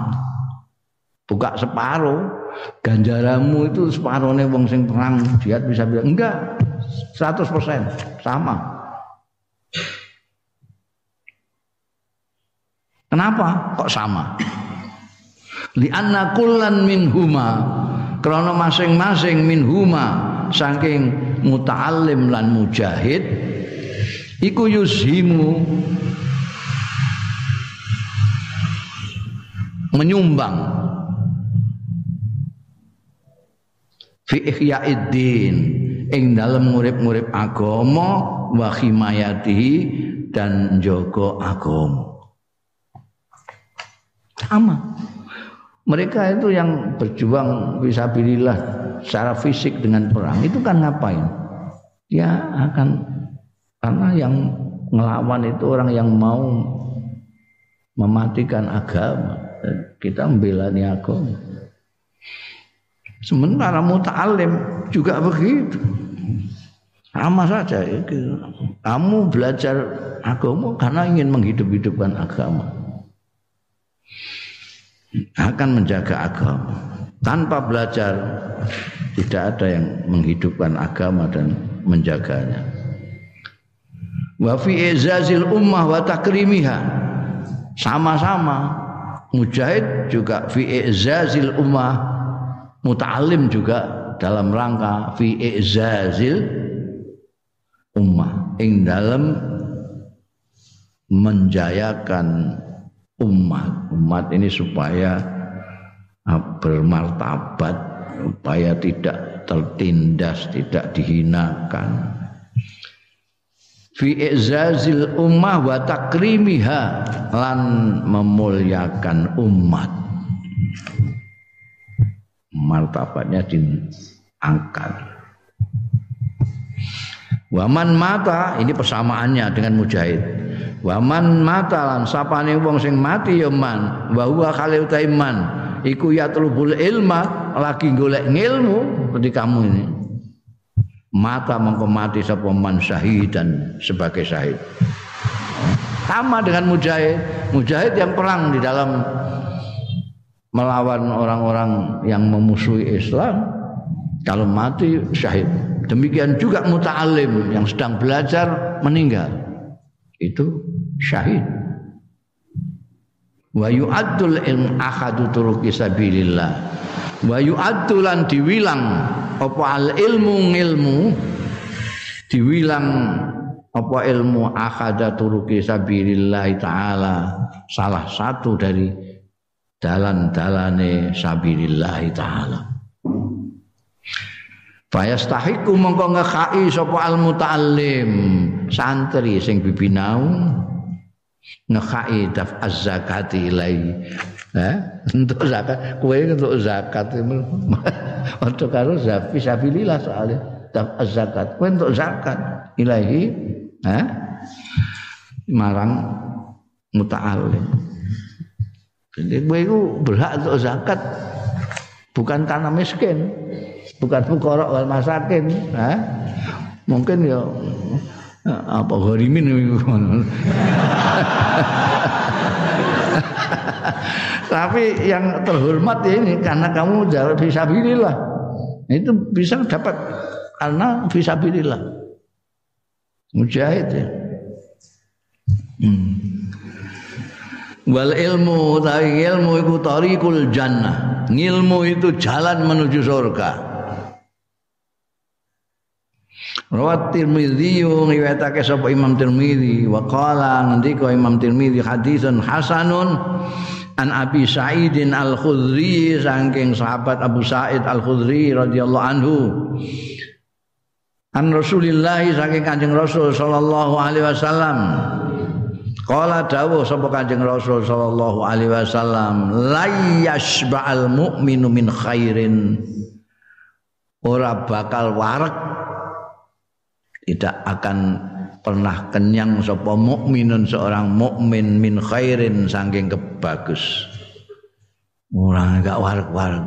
Buka separuh, ganjaramu itu separuhnya wong sing perang jihad bisa bilang enggak 100% sama. Kenapa kok sama? Li anna kullan min huma krana masing-masing min huma saking muta'allim lan mujahid iku yushimu menyumbang fi ihyaiddin ing dalem ngurip-ngurip agama wa himayatihi dan jaga agama sama mereka itu yang berjuang visabilillah secara fisik dengan perang itu kan ngapain dia akan karena yang ngelawan itu orang yang mau mematikan agama. Kita membela agama. Sementara muta'alim juga begitu. Sama saja. Kamu belajar agama karena ingin menghidup-hidupkan agama. Akan menjaga agama. Tanpa belajar tidak ada yang menghidupkan agama dan menjaganya wa fi izazil ummah wa takrimiha sama-sama mujahid juga fi izazil ummah muta'alim juga dalam rangka fi izazil ummah. Ing dalam menjayakan umat umat ini supaya ah, bermartabat supaya tidak tertindas tidak dihinakan. Fi izazil ummah wa takrimiha lan memuliakan umat martabatnya diangkat. Waman mata ini persamaannya dengan mujahid. Waman mata lan sapane wong sing mati ya man wa huwa khalil taiman. Iku ya ilma lagi golek ngilmu seperti kamu ini. Mata mengko mati sapa man dan sebagai syahid. Sama dengan mujahid. Mujahid yang perang di dalam melawan orang-orang yang memusuhi Islam kalau mati syahid. Demikian juga muta'alim yang sedang belajar meninggal. Itu syahid. Wa yu'addul in akhadu turuki sabilillah. Wa yu'addulan diwilang apa al ilmu ngilmu diwilang apa ilmu akhada turuki sabilillah taala salah satu dari dalan-dalane sabilillah taala. Fayastahiku mongko ngekai sapa al muta'allim santri sing bibinau ngekai daf az-zakati ilai. Eh? Untuk zakat kowe untuk zakat untuk karo zakat fisabilillah soalnya. Daf az-zakat kowe untuk zakat ilahi eh? Marang muta'allim jadi kowe itu berhak untuk zakat. Bukan karena miskin. Bukan fukorok wal masakin ha? mungkin ya apa gharimin tapi yang terhormat ini karena kamu jauh fisabilillah itu bisa dapat karena fisabilillah mujahid ya. Hmm. Wal ilmu tapi ilmu itu tariqul jannah. Ilmu itu jalan menuju surga. Rawat Tirmidzi riwayatake sapa Imam Tirmidzi wa qala ngendika Imam Tirmidzi hadisun hasanun an Abi Sa'idin Al-Khudri saking sahabat Abu Sa'id Al-Khudri radhiyallahu anhu. An Rasulillah saking Kanjeng Rasul sallallahu alaihi wasallam Qala dawuh sapa Kanjeng Rasul sallallahu alaihi wasallam la yashba'al mu'minu min khairin. Ora bakal warek tidak akan pernah kenyang sapa mukminun seorang mukmin min khairin saking kebagus orang enggak warak-warak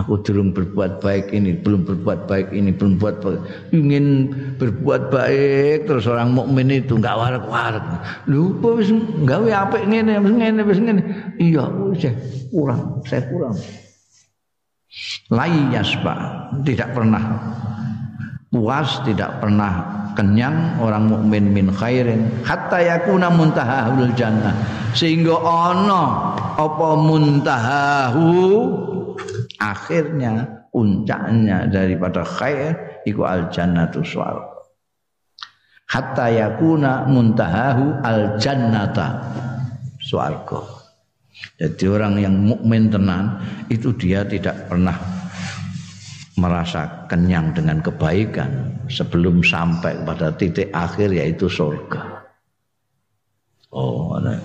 aku belum berbuat baik ini belum berbuat baik ini belum buat baik. ingin berbuat baik terus orang mukmin itu enggak warak-warak lupa wis gawe apik ngene wis ngene wis ngene. Iya saya kurang saya kurang. Lai yasba. Tidak pernah puas tidak pernah kenyang orang mukmin min khairin hatta yakuna muntahahul jannah. Sehingga ana apa muntahahu akhirnya puncaknya daripada khair iku al jannatu swarga hatta yakuna muntahahu al jannata swarga jadi orang yang mukmin tenan itu dia tidak pernah merasa kenyang dengan kebaikan sebelum sampai pada titik akhir yaitu surga. Oh, ada.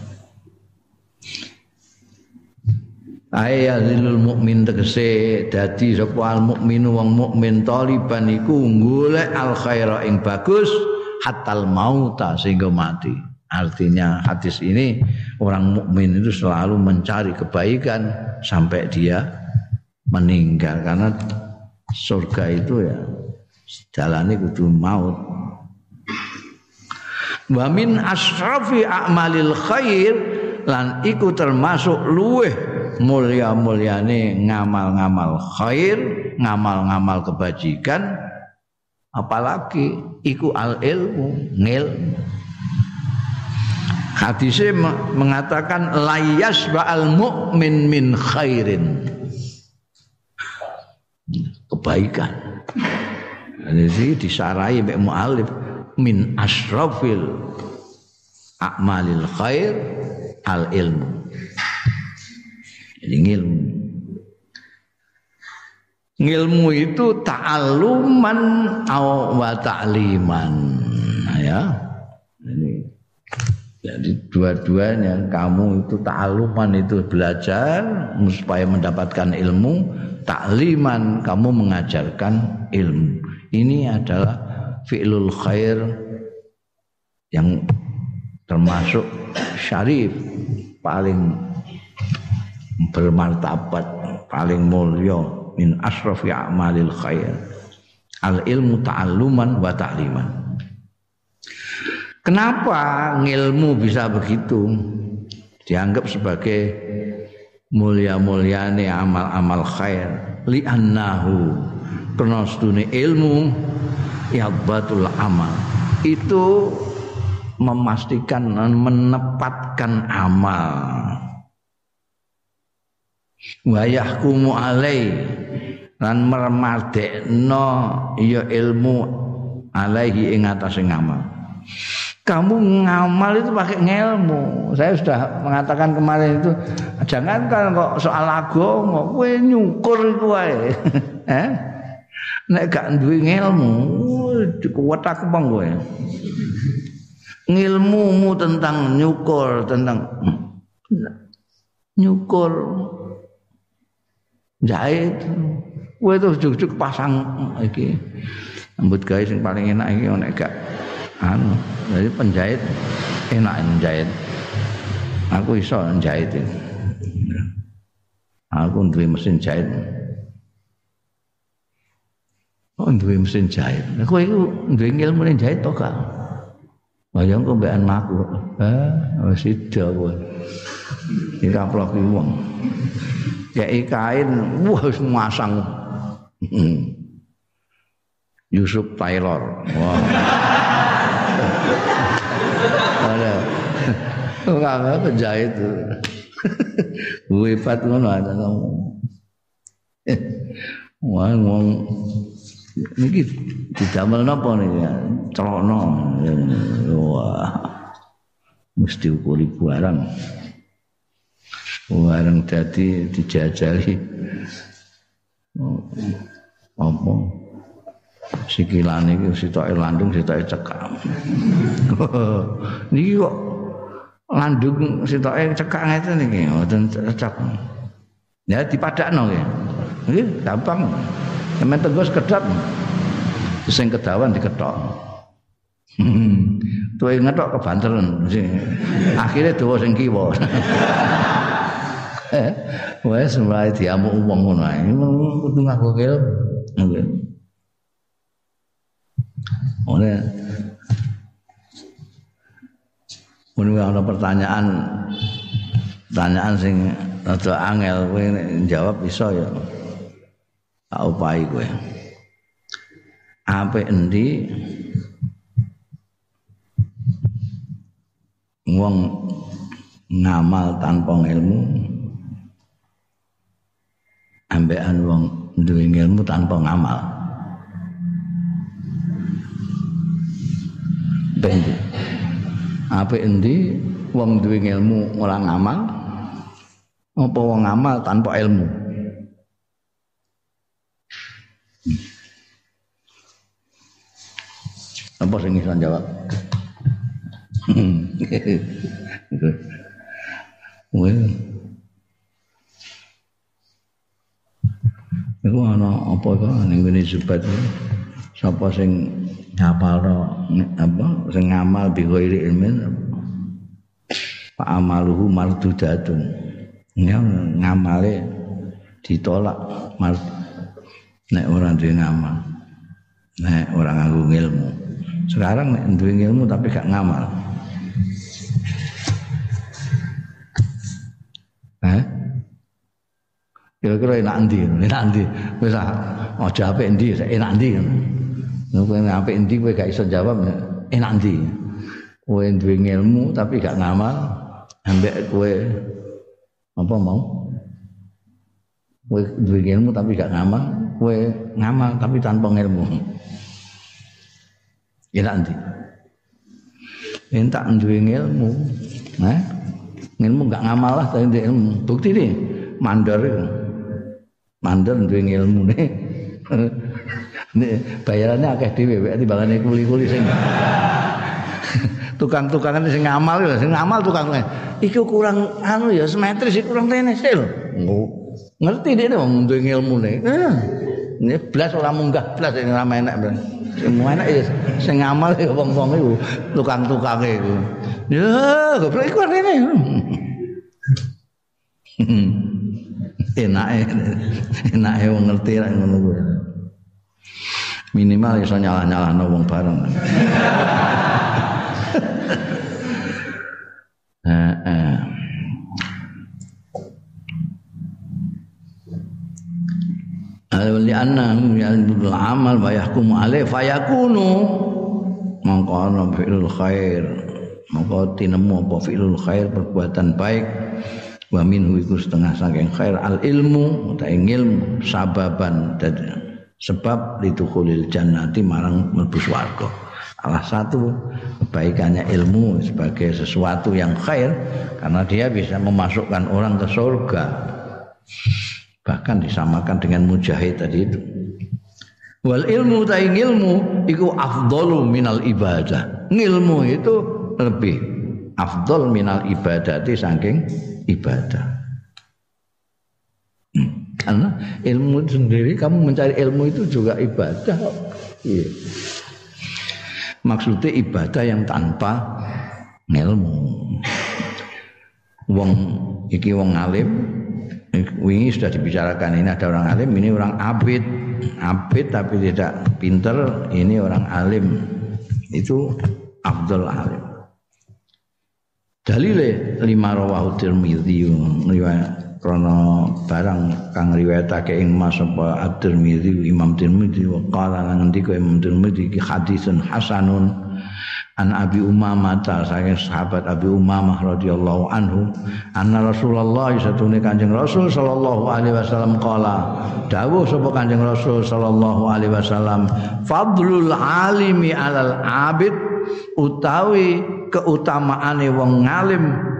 Ayazilul mukmin tegese dadi sapa al mukminu wong mukmin taliban iku golek al khaira ing bagus hatal mauta sehingga mati. Artinya hadis ini orang mukmin itu selalu mencari kebaikan sampai dia meninggal karena surga itu ya jalani kudu maut. Wa min asrafi a'malil khair lan iku termasuk luweh mulya-mulyane ngamal-ngamal khair ngamal-ngamal kebajikan. Apalagi iku al ilmu ngil hadisnya mengatakan layas ba'al mu'min min khairin kebaikan. Jadi disarai mbek mualif min asrafil a'malil khair al ilmu. Jadi ilmu. Ilmu itu ta'aluman wa ta'liman. Nah, ya. Ini jadi dua-duanya kamu itu ta'aluman itu belajar supaya mendapatkan ilmu, takliman kamu mengajarkan ilmu. Ini adalah fi'lul khair yang termasuk syarif paling bermartabat, paling mulia min asrafi a'malil khair. Al ilmu ta'alluman wa ta'liman. Kenapa ngilmu bisa begitu? Dianggap sebagai mulia-muliane amal-amal khair. Li'annahu. Karena ilmu yadbatul amal. Itu memastikan dan menepatkan amal. Wa yahkumu alai lan mermadekno ya ilmu alaihi ing atase ngamal kamu ngamal itu pakai ngelmu. Saya sudah mengatakan kemarin itu jangan kan kok soal agama, kowe nyukur iku wae. eh? Nek gak duwe ngelmu, kuwat aku bang kowe. Ngilmumu tentang nyukur, tentang nyukur jahit. Kowe tuh juk-juk pasang iki. Rambut gawe sing paling enak iki nek anu jadi penjahit enak menjahit aku iso menjahit aku duwe mesin jahit oh duwe mesin jahit aku itu duwe ilmu jahit to gak Bayang kok mbak aku, eh, wis ida kowe. Iki kaplok wong. Ya kain, wah wis masang. Yusuf Taylor. Wah. Ada. Enggak penjahit. Wipat ngono ada ngomong. Wah ngomong niki didamel napa niki ya? Celana. Wah. Mesti ukuri barang. Barang dadi dijajali. Oh, apa? Sikilane iki sitoke landung sitoke cekak. niki kok landung sitoke cekak ngeten niki mboten cocok. Ya dipadakno nggih. Nggih gampang. Sampe tenggo sekedap. Sing kedawan diketok. Tuwe ngetok kebanteren. Akhire dawa sing kiwa. Wes mulai diamuk wong ngono ae. Kudu ngaku ilmu. Oleh Mun ana pertanyaan pertanyaan sing rada angel kowe jawab iso ya. Tak upahi kowe. Ape endi wong ngamal tanpa ilmu ambekan wong duwe ilmu tanpa ngamal. Endi apik endi wong duwe ilmu ora ngamal. Apa wong ngamal tanpa ilmu? Apa sing iso jawab? Well, Iku ana apa kok ning ngene zubat sapa sing ngapalno? Apa? Sing ngamal bi ghairi ilmin. Fa amaluhu mardudatun. Ya ngamale ditolak mar nek ora duwe ngamal. Nek ora nganggo ilmu sekarang nek duwe ilmu tapi gak ngamal. Eh kira-kira enak ndi enak ndi wis aja apik ndi enak ndi Kowe apik endi kowe gak iso jawab enak endi. Kowe duwe ilmu tapi gak ngamal ambek kowe apa mau? Kowe duwe ilmu tapi gak ngamal, kowe ngamal tapi tanpa ilmu. Enak endi. Entak duwe ilmu, nah, ilmu gak ngamal lah tapi ilmu. Bukti nih, mandor Mandor duwe ilmu nih. Nek bayarannya akeh dhewe wek timbangane kuli-kuli sing tukang-tukangan sing ngamal ya sing ngamal tukang iki kurang anu ya simetris iki kurang tenis lho. Ngerti dia wong duwe ilmune. Ini blas ora munggah blas sing ora enak. Semua enak ya sing ngamal ya wong-wong iku tukang-tukange iku. Ya, goblok iku rene. Enake enake wong ngerti ra ngono kuwi. Minimal iso nyalah-nyalahno wong bareng. Heeh. Lianna yalbul amal wa yahkum alaih fayakunu. Mongko ana fi'lul khair. Mongko tinemu apa fi'lul khair perbuatan baik. Wa minhu iku setengah saking khair. Al ilmu utawa ilmu sababan. Dadi sebab litukhulil jannati marang mlebu swarga. Salah satu kebaikannya ilmu sebagai sesuatu yang khair karena dia bisa memasukkan orang ke surga. Bahkan disamakan dengan mujahid tadi itu. Wal ilmu ta ilmu iku afdalu minal ibadah. Ilmu itu lebih afdal minal ibadati saking ibadah. Hmm. Karena ilmu sendiri kamu mencari ilmu itu juga ibadah. Iya. maksudnya ibadah yang tanpa ilmu. Wong iki wong alim ini sudah dibicarakan ini ada orang alim ini orang abid. Abid tapi tidak pinter ini orang alim. Itu Abdul Alim. Dalile lima rawahu Tirmidzi krana barang kang riwayatake ing Mas apa At-Tirmidzi Imam Tirmidzi wa qala lan ngendika Imam Tirmidzi ki hadisun hasanun. An Abi Umamah ta saking sahabat Abi Umamah radhiyallahu anhu anna Rasulullah satune Kanjeng Rasul sallallahu alaihi wasallam qala dawuh sapa Kanjeng Rasul sallallahu alaihi wasallam fadlul alimi alal abid utawi keutamaane wong ngalim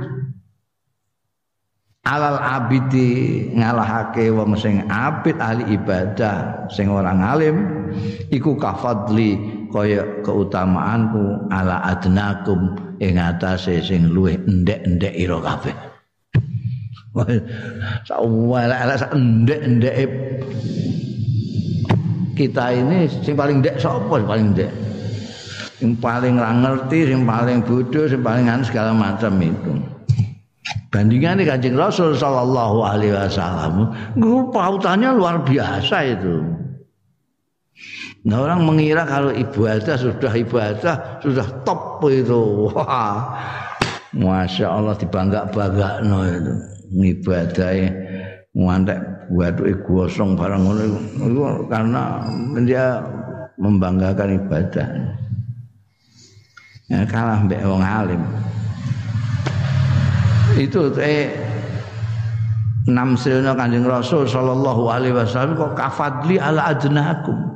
alal abidi ngalahake wong sing abid ahli ibadah sing ora ngalim iku kafadli kaya keutamaanku ala adnakum ing atase sing luwih endek-endek ira kabeh. Sawala ala sak endek-endek. Kita ini sing paling ndek sapa? Paling ndek. Yang paling ra ngerti, yang paling bodoh, yang paling segala macam itu. Bandingan di Kanjeng Rasul sallallahu alaihi wasallam, pautannya luar biasa itu. Nah orang mengira kalau ibadah sudah ibadah sudah top itu. Wah. Masya Allah dibangga-bangga no itu. Ibadahnya ngantek buat gosong barang itu karena dia membanggakan ibadah ya, kalah mbek wong alim itu eh enam sirna kanjeng Rasul sallallahu alaihi wasallam kok kafadli ala adnakum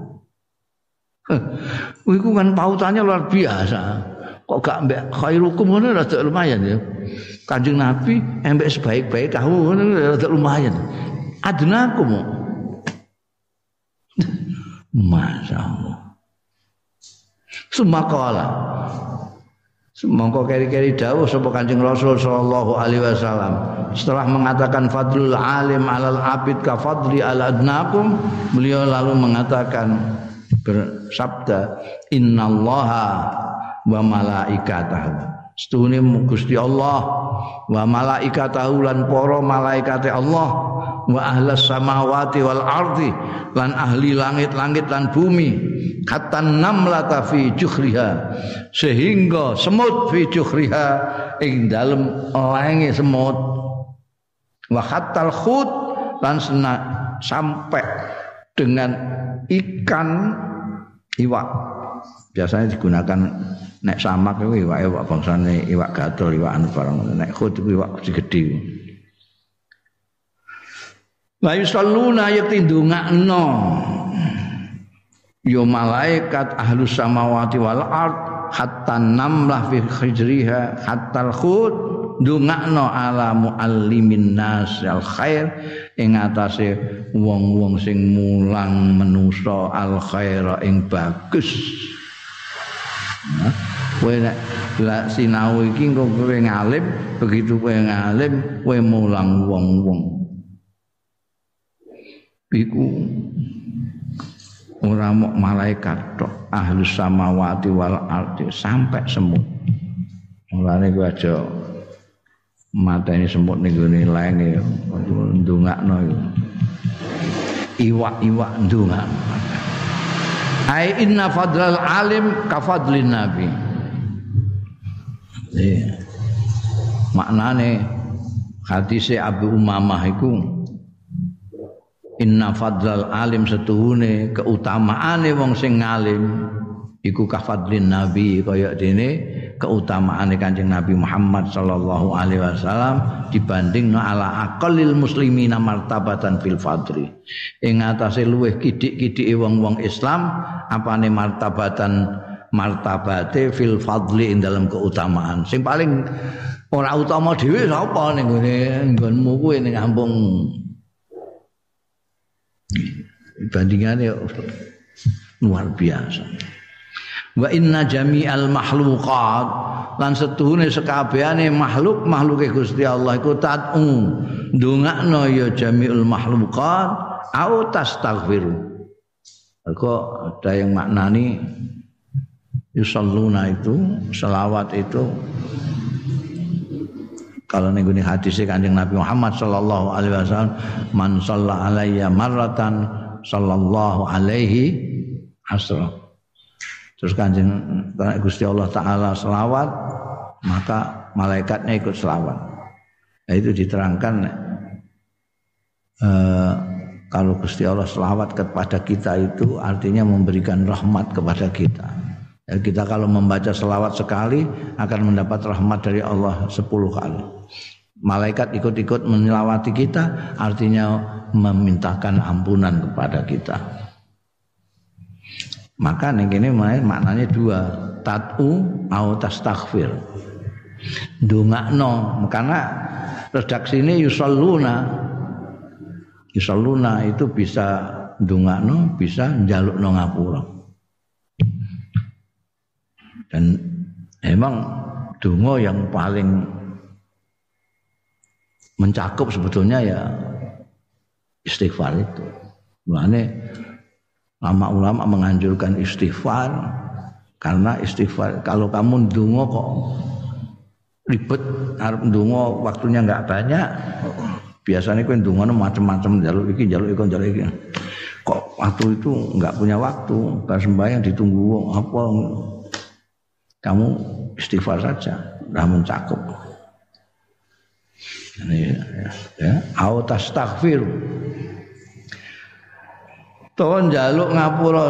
Iku kan pautannya luar biasa. Kok gak mbek khairukum ngono rada lumayan ya. Kanjeng Nabi embek sebaik-baik kamu ngono rada lumayan. Adnakum. Masya Allah. Sumakala Mongko keri-keri dawuh sapa Kanjeng Rasul sallallahu alaihi wasallam. Setelah mengatakan fadlul alim alal abid ka fadli al adnakum beliau lalu mengatakan bersabda innallaha wa malaikatahu. Setuhune Gusti Allah wa malaikatahu lan para malaikate Allah wa ahlas samawati wal ardi lan ahli langit-langit lan bumi kata namlata fi juhriha sehingga semut fi juhriha ing dalem lenge semut. Wa hatal khut lan sampai dengan ikan iwak. Biasanya digunakan nek samak itu iwak iwak bangsane iwak gatel iwak anu barang. Nek khut iwak gede La yusalluna yakti ndongakno ya malaikat ahlus samawati wal ard hatta namlah fi khijriha hatta al khut ndongakno ala muallimin nas al khair. Ing atase wong-wong sing mulang menusa al khaira ing bagus. Nah, kowe nek la sinau iki kok kowe ngalim begitu kowe ngalim kowe mulang wong-wong. Iku ora mok malaikat tok ahlus samawati wal ardi sampai semut. Mulane ku aja mateni semut ning gone lenge ndongakno iwak-iwak ndongak. Ai inna fadlal alim ka fadlin nabi. Iya. Maknane hadise Abu Umamah iku inna fadlal alim setuhune keutamaane wong sing ngalim iku kafadlin nabi kaya dene keutamaane Kanjeng Nabi Muhammad sallallahu alaihi wasallam dibanding no ala aqallil muslimina martabatan fil fadri ing atase luweh kidik-kidike wong-wong Islam apane martabatan martabate fil fadli ing dalam keutamaan. Sing paling ora utama dhewe sapa ning nggonmu kuwi ning kampung bandingannya luar biasa. Wa inna jami'al makhluqat lan setuhune sekabehane makhluk makhluke Gusti Allah iku tat'u ndongakno ya jami'ul makhluqat au tastaghfiru. Kok ada yang maknani yusalluna itu selawat itu kalau ning gune hadis Kanjeng Nabi Muhammad sallallahu alaihi wasallam man shalla alayya marratan sallallahu alaihi asra. Terus Kanjeng Gusti Allah taala selawat maka malaikatnya ikut selawat. Nah, itu diterangkan eh, kalau Gusti Allah selawat kepada kita itu artinya memberikan rahmat kepada kita kita kalau membaca selawat sekali akan mendapat rahmat dari Allah sepuluh kali. Malaikat ikut-ikut menyelawati kita artinya memintakan ampunan kepada kita. Maka ini maknanya dua, tatu au tastaghfir. Dungakno karena redaksi ini yusalluna. Yusalluna itu bisa dungakno, bisa jalukno ngapura dan emang dungo yang paling mencakup sebetulnya ya istighfar itu. Makanya lama-ulama menganjurkan istighfar karena istighfar kalau kamu dungo kok ribet harus dungo waktunya nggak banyak biasanya kan dungo macam-macam jalur iki jalur iki jalur iki kok waktu itu nggak punya waktu pas sembahyang ditunggu apa kamu istighfar saja namun mencakup. Ini ya, ya. tastaghfir Tuhan jaluk ngapura.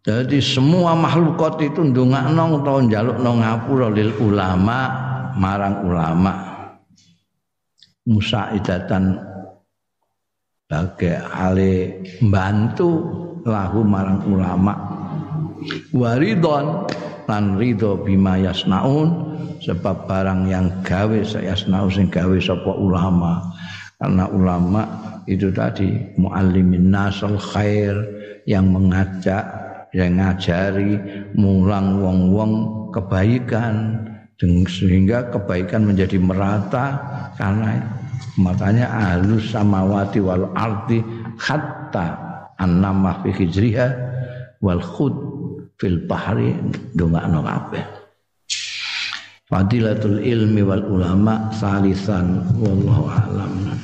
Jadi semua makhlukat itu ndongakno utawa njalukno ngapura lil ulama marang ulama. Musaidatan bagai ale bantu lahu marang ulama. Waridon lan ridho bima yasnaun sebab barang yang gawe yasnaun sing gawe sapa ulama. Karena ulama itu tadi muallimin nasal khair yang mengajak yang ngajari mulang wong-wong kebaikan sehingga kebaikan menjadi merata. Karena makanya alus samawati wal ardi hatta annama fi hijriha wal khud fil bahri ndongakno kabeh. Fadilatul ilmi wal ulama salisan wallahu alam